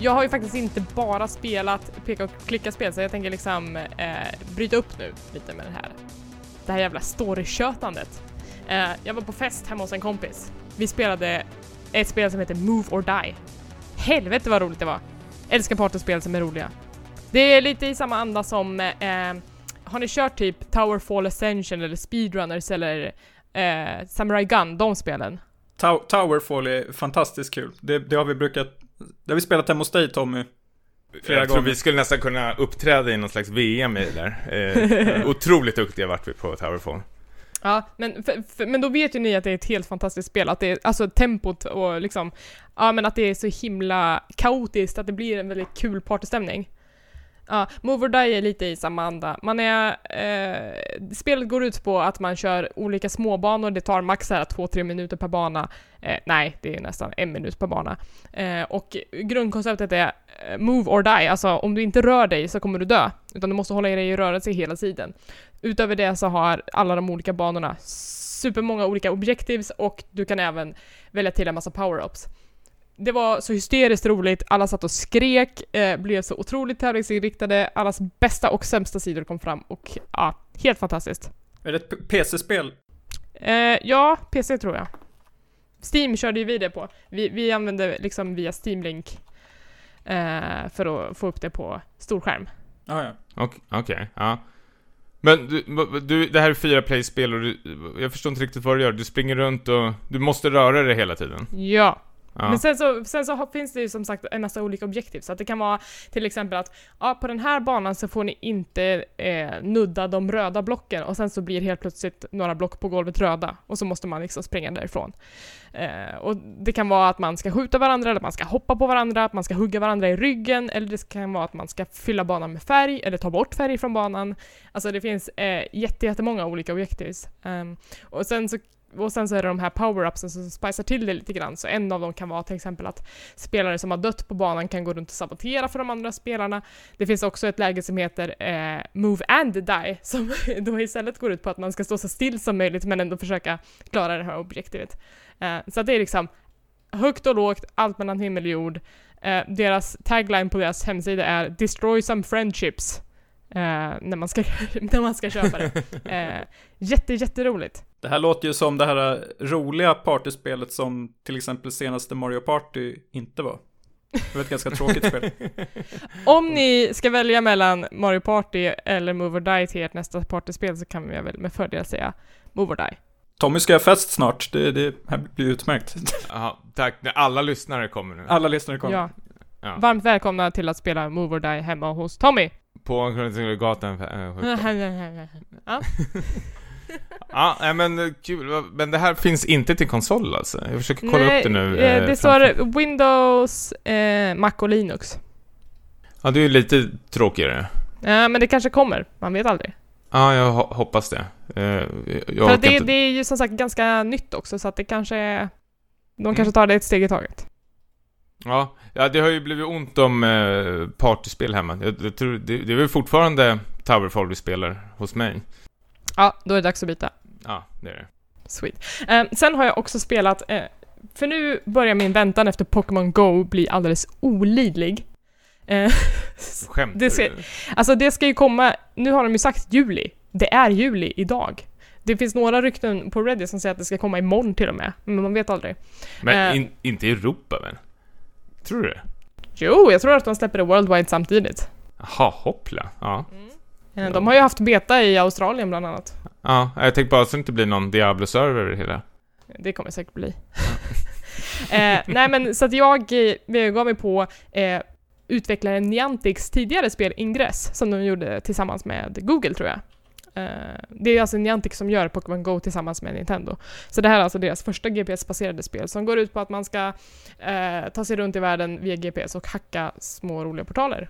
Jag har ju faktiskt inte bara spelat peka och klicka-spel, så jag tänker liksom eh, bryta upp nu lite med det här. Det här jävla storytjötandet. Eh, jag var på fest hemma hos en kompis. Vi spelade ett spel som heter Move or Die. Helvete vad roligt det var! Älskar partyspel som är roliga. Det är lite i samma anda som, eh, eh har ni kört typ Towerfall Ascension eller Speedrunners eller eh, Samurai Gun, de spelen? Tow- Towerfall är fantastiskt kul. Det, det har vi brukat, har vi spelat hemma hos dig Tommy. Flera jag tror gånger. vi skulle nästan kunna uppträda i någon slags VM i det där. Eh, [LAUGHS] otroligt duktiga vart vi på Towerfall. Ja, men, för, för, men då vet ju ni att det är ett helt fantastiskt spel, att det är, alltså tempot och liksom, ja men att det är så himla kaotiskt, att det blir en väldigt kul partystämning. Ja, Move or Die är lite i samma anda. Man är, eh, spelet går ut på att man kör olika småbanor, det tar max 2-3 minuter per bana. Eh, nej, det är nästan en minut per bana. Eh, och grundkonceptet är eh, move or die, alltså om du inte rör dig så kommer du dö. Utan du måste hålla dig i rörelse hela tiden. Utöver det så har alla de olika banorna supermånga olika objectives och du kan även välja till en massa power-ups. Det var så hysteriskt roligt, alla satt och skrek, eh, blev så otroligt tävlingsinriktade, allas bästa och sämsta sidor kom fram och ja, helt fantastiskt. Är det ett PC-spel? Eh, ja, PC tror jag. Steam körde ju vi det på. Vi, vi använde liksom via Steam Link eh, för att få upp det på storskärm. Ah, ja. Okej, okej, ja. Men du, du, det här är fyra play-spel och du, jag förstår inte riktigt vad du gör. Du springer runt och du måste röra dig hela tiden. Ja. Ja. Men sen så, sen så finns det ju som sagt en massa olika objektiv, så att det kan vara till exempel att ja, på den här banan så får ni inte eh, nudda de röda blocken och sen så blir helt plötsligt några block på golvet röda och så måste man liksom springa därifrån. Eh, och det kan vara att man ska skjuta varandra, eller att man ska hoppa på varandra, att man ska hugga varandra i ryggen, eller det kan vara att man ska fylla banan med färg, eller ta bort färg från banan. Alltså det finns eh, jätte, jättemånga olika objektiv. Ehm, och sen så och sen så är det de här power-upsen som spicar till det lite grann. Så en av dem kan vara till exempel att spelare som har dött på banan kan gå runt och sabotera för de andra spelarna. Det finns också ett läge som heter eh, Move and Die, [LAUGHS] som då istället går ut på att man ska stå så still som möjligt men ändå försöka klara det här objektivet. Eh, så att det är liksom högt och lågt, allt mellan himmel och jord. Eh, deras tagline på deras hemsida är “Destroy some friendships” eh, när, man ska, [LAUGHS] när man ska köpa det. [LAUGHS] Eh, jätte, jätteroligt. Det här låter ju som det här roliga partyspelet som till exempel senaste Mario Party inte var. Det var ett ganska tråkigt spel. [LAUGHS] Om ni ska välja mellan Mario Party eller Move or Die till ert nästa partyspel så kan jag väl med fördel säga Move or Die. Tommy ska ha fest snart, det, det här blir utmärkt. [LAUGHS] Jaha, tack. Alla lyssnare kommer nu. Alla lyssnare kommer. Ja. Ja. Varmt välkomna till att spela Move or Die hemma hos Tommy. På Kungsgatan. äh, [LAUGHS] ja. Men kul. Men det här finns inte till konsol alltså? Jag försöker kolla Nej, upp det nu. eh, eh, det framför- står Windows, eh, Mac och Linux. Ja, det är ju lite tråkigare. Ja, men det kanske kommer, man vet aldrig. Ja, jag ho- hoppas det. Eh, jag För det, inte- det är ju som sagt ganska nytt också, så att det kanske... De Mm. kanske tar det ett steg i taget. Ja, ja, det har ju blivit ont om eh, partyspel hemma. Jag, jag tror, det, det är väl fortfarande Towerfall vi spelar hos mig. Ja, då är det dags att byta. Ja, det är det. Sweet. Eh, sen har jag också spelat, eh, för nu börjar min väntan efter Pokémon Go bli alldeles olidlig. Eh, [LAUGHS] Skämtar Det ska- du? alltså det ska ju komma, nu har de ju sagt juli. Det är juli idag. Det finns några rykten på Reddit som säger att det ska komma imorgon till och med, men man vet aldrig. Men eh. in, inte i Europa väl? Tror du det? Jo, jag tror att de släpper det worldwide samtidigt. Jaha, hoppla. Ja. Eh, de har ju haft beta i Australien bland annat. Ja, jag tänkte bara så det inte blir någon Diablo-server det hela. Det kommer säkert bli. [LAUGHS] eh, nej men så att jag eh, gav mig på eh, utvecklaren Niantics tidigare spel Ingress, som de gjorde tillsammans med Google tror jag. Eh, det är alltså Niantic som gör Pokémon Go tillsammans med Nintendo. Så det här är alltså deras första GPS-baserade spel som går ut på att man ska eh, ta sig runt i världen via GPS och hacka små roliga portaler.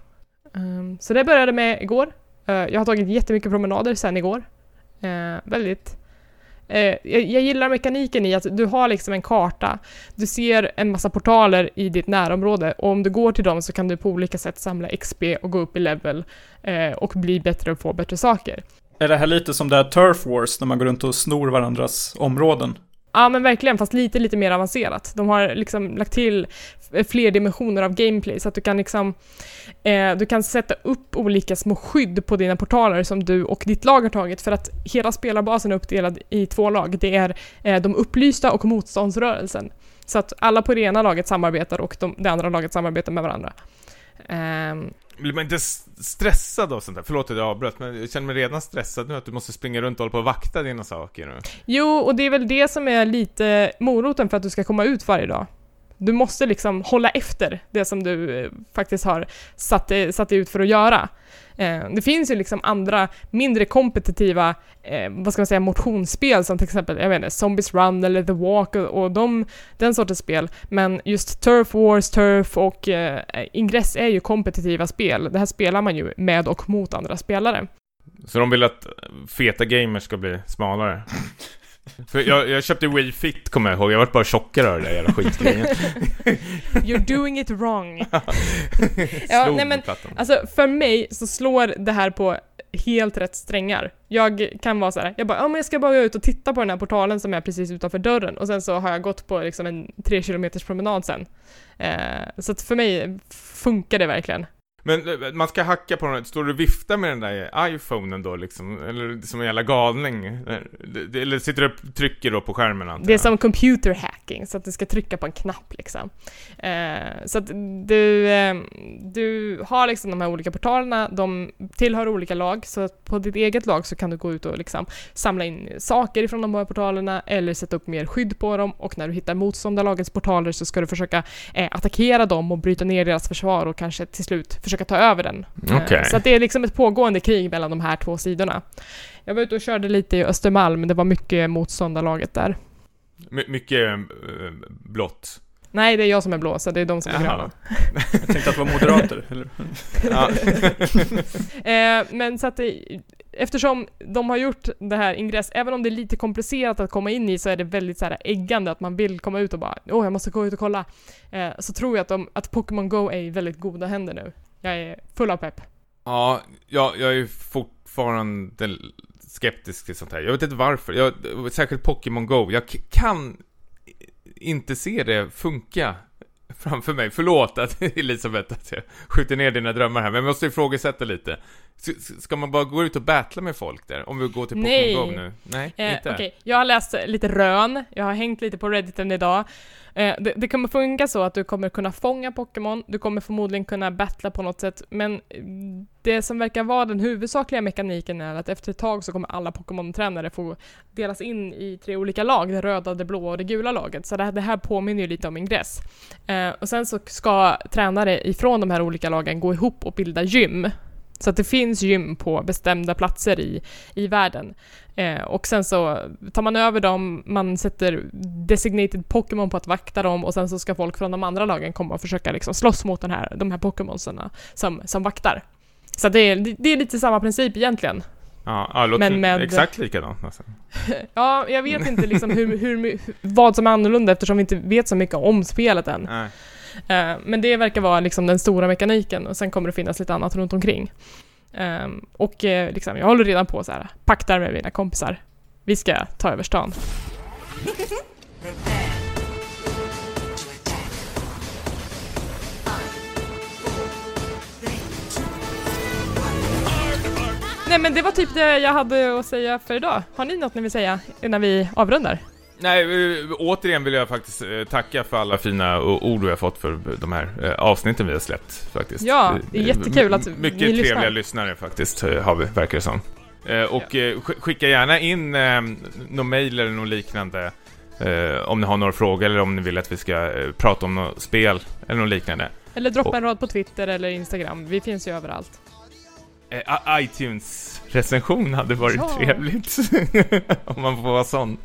Ehm, så det började med igår. Eh, jag har tagit jättemycket promenader sen igår. Eh, väldigt Eh, jag, jag gillar mekaniken i att du har liksom en karta. Du ser en massa portaler i ditt närområde och om du går till dem så kan du på olika sätt samla XP och gå upp i level eh, och bli bättre och få bättre saker. Är det här lite som det här Turf Wars, när man går runt och snor varandras områden? Ja men verkligen, fast lite, lite mer avancerat. De har liksom lagt till fler dimensioner av gameplay så att du kan liksom eh, du kan sätta upp olika små skydd på dina portaler som du och ditt lag har tagit för att hela spelarbasen är uppdelad i två lag. Det är eh, de upplysta och motståndsrörelsen. Så att alla på det ena laget samarbetar och de, det andra laget samarbetar med varandra. Ehm, Blir man inte stressad av sånt där? Förlåt att jag avbröt, men jag känner mig redan stressad nu att du måste springa runt och hålla på och vakta dina saker. nu. Jo, och det är väl det som är lite moroten för att du ska komma ut varje dag. Du måste liksom hålla efter det som du eh, faktiskt har satt satt dig ut för att göra. Eh, det finns ju liksom andra mindre kompetitiva, eh, vad ska man säga, motionsspel som till exempel, jag vet inte, Zombies Run eller The Walk och, och de, den sortens spel. Men just Turf Wars, Turf och eh, Ingress är ju kompetitiva spel. Det här spelar man ju med och mot andra spelare. Så de vill att feta gamers ska bli smalare. [LAUGHS] För jag, jag köpte Wii Fit, kommer jag ihåg. Jag vart bara tjockare av det där jävla skitgrejen. [LAUGHS] You're doing it wrong. [LAUGHS] Ja, nej, men-. Alltså för mig så slår det här på helt rätt strängar. Jag kan vara så här, jag bara, ja men jag ska bara gå ut och titta på den här portalen som är precis utanför dörren och sen så har jag gått på liksom en tre kilometers promenad sen. Eh, så att för mig funkar det verkligen. Men eh, man ska hacka på den, står du och viftar med den där iPhonen då liksom? Eller som en jävla galning? Eller- Eller sitter du och trycker då på skärmen antar Det är jag? som computer hacking, så att du ska trycka på en knapp liksom. Eh, så att du, eh, du har liksom de här olika portalerna, de tillhör olika lag, så att på ditt eget lag så kan du gå ut och liksom samla in saker ifrån de här portalerna eller sätta upp mer skydd på dem och när du hittar motståndarlagets portaler så ska du försöka eh, attackera dem och bryta ner deras försvar och kanske till slut försöka ta över den. Eh, Okej. Så att det är liksom ett pågående krig mellan de här två sidorna. Jag var ute och körde lite i Östermalm, det var mycket motståndarlaget där. My- mycket äh, blått. Nej, det är jag som är blå, så det är de som är gröna. Jag tänkte att det var moderater, [LAUGHS] eller? [LAUGHS] Eh, men så att det, eftersom de har gjort det här ingress, även om det är lite komplicerat att komma in i så är det väldigt så här äggande att man vill komma ut och bara åh, jag måste gå ut och kolla. Eh, så tror jag att, de, att Pokémon Go är i väldigt goda händer nu. Jag är full av pepp. Ja, jag, jag är fortfarande skeptisk till sånt här. Jag vet inte varför. Jag, särskilt Pokémon Go. Jag kan inte se det funka framför mig. Förlåt att [LAUGHS] Elisabeth att jag skjuter ner dina drömmar här, men jag måste ifrågasätta lite. Ska man bara gå ut och battla med folk där? Om vi går till Pokémon. Go nu? Nej, Eh, inte? Okej, jag har läst lite rön, jag har hängt lite på redditen idag. Eh, det, det kommer funka så att du kommer kunna fånga Pokémon, du kommer förmodligen kunna battla på något sätt, men eh, det som verkar vara den huvudsakliga mekaniken är att efter ett tag så kommer alla Pokémon-tränare få delas in i tre olika lag, det röda, det blå och det gula laget. Så det här, det här påminner ju lite om ingress. Eh, och sen så ska tränare ifrån de här olika lagen gå ihop och bilda gym. Så att det finns gym på bestämda platser i, i världen. Eh, och sen så tar man över dem, man sätter designated Pokémon på att vakta dem och sen så ska folk från de andra lagen komma och försöka liksom slåss mot den här, de här Pokémonsarna som, som vaktar. Så det är, det är lite samma princip egentligen. Ja, ja låter Men med- exakt likadant alltså. [LAUGHS] Ja, jag vet inte liksom hur, hur, hur, vad som är annorlunda eftersom vi inte vet så mycket om spelet än. Nej. Eh, men det verkar vara liksom den stora mekaniken och sen kommer det finnas lite annat runt omkring. Ehm, och eh, liksom, jag håller redan på så här, paktar med mina kompisar. Vi ska ta över stan. Nej men det var typ det jag hade att säga för idag. Har ni något ni vill säga innan vi avrundar? Nej, eh, återigen vill jag faktiskt eh, tacka för alla fina ord vi har fått för de här eh, avsnitten vi har släppt faktiskt. Ja, det är jättekul att m- ni Mycket lyssnar. trevliga lyssnare faktiskt, har vi, verkar det som. Och sk- skicka gärna in någon mail eller något liknande om ni har några frågor eller om ni vill att vi ska prata om något spel eller något liknande. Eller droppa en rad på Twitter eller Instagram. Vi finns ju överallt. ITunes-recension hade varit Ja. trevligt. [LAUGHS] om man får vara sån.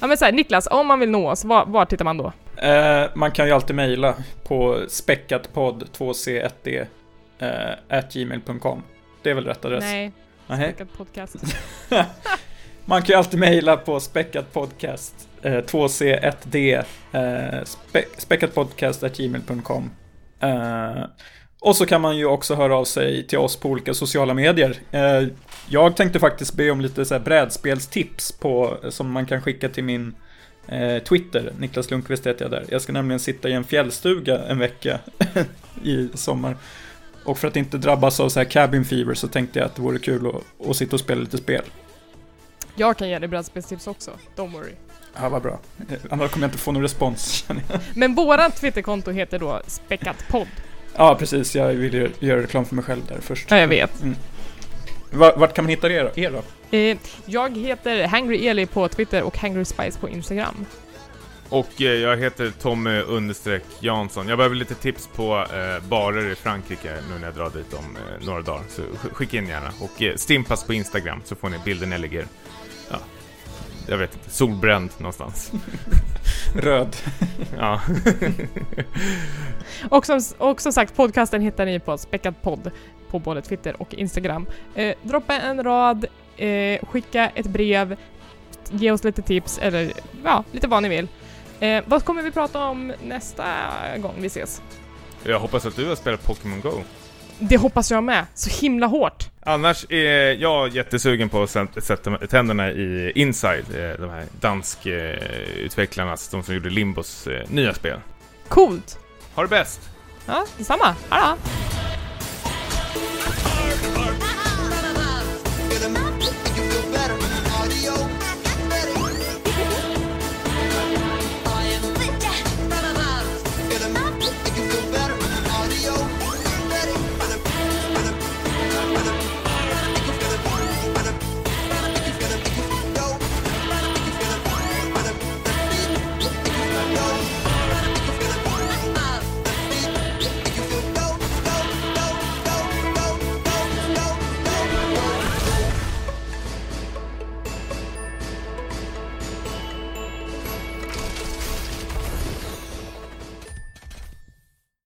Ja men såhär, Niklas, om man vill nå oss, var, var tittar man då? Eh, man kan ju alltid mejla på späckatpodd 2c1d eh, gmail.com. Det är väl rätt adress? Nej, Nähä. Späckad podcast. [LAUGHS] Man kan ju alltid mejla på späckatpodcast eh, 2c1d eh, spe, späckatpodcast at gmail.com. Eh, Och så kan man ju också höra av sig till oss på olika sociala medier. Eh, jag tänkte faktiskt be om lite så här brädspelstips på, som man kan skicka till min eh, Twitter. Niklas Lundqvist heter jag där. Jag ska nämligen sitta i en fjällstuga en vecka [LAUGHS] i sommar. Och för att inte drabbas av så här cabin fever så tänkte jag att det vore kul att, att sitta och spela lite spel. Jag kan ge dig brädspelstips också, don't worry. Ja, vad bra. Eh, Annars kommer jag inte få någon respons. [LAUGHS] Men vårat Twitterkonto heter då Späckatpodd. Ja, precis. Jag vill ju göra reklam för mig själv där först. Ja, jag vet. Mm. Va- Vart kan man hitta er, er då? Eh, jag heter Hangry Eli på Twitter och Hangry Spice på Instagram. Och eh, jag heter Tommy understreck Jansson. Jag behöver lite tips på eh, barer i Frankrike nu när jag drar dit om eh, några dagar. Så sk- skicka in gärna. Och eh, Stimpas på Instagram så får ni bilden när jag ligger, ja, jag vet inte, solbränd någonstans. [LAUGHS] Röd. ja. [LAUGHS] Och som, och som sagt, podcasten hittar ni på Späckad podd på både Twitter och Instagram. Eh, droppa en rad, eh, skicka ett brev, ge oss lite tips eller ja, lite vad ni vill. Eh, vad kommer vi prata om nästa gång vi ses? Jag hoppas att du har spelat Pokémon Go. Det hoppas jag med, så himla hårt. Annars är jag jättesugen på att sätta tänderna i Inside, eh, de här danskutvecklarna, eh, alltså de som gjorde Limbos eh, nya spel. Coolt! Ha det bäst! Ja, detsamma. Ha!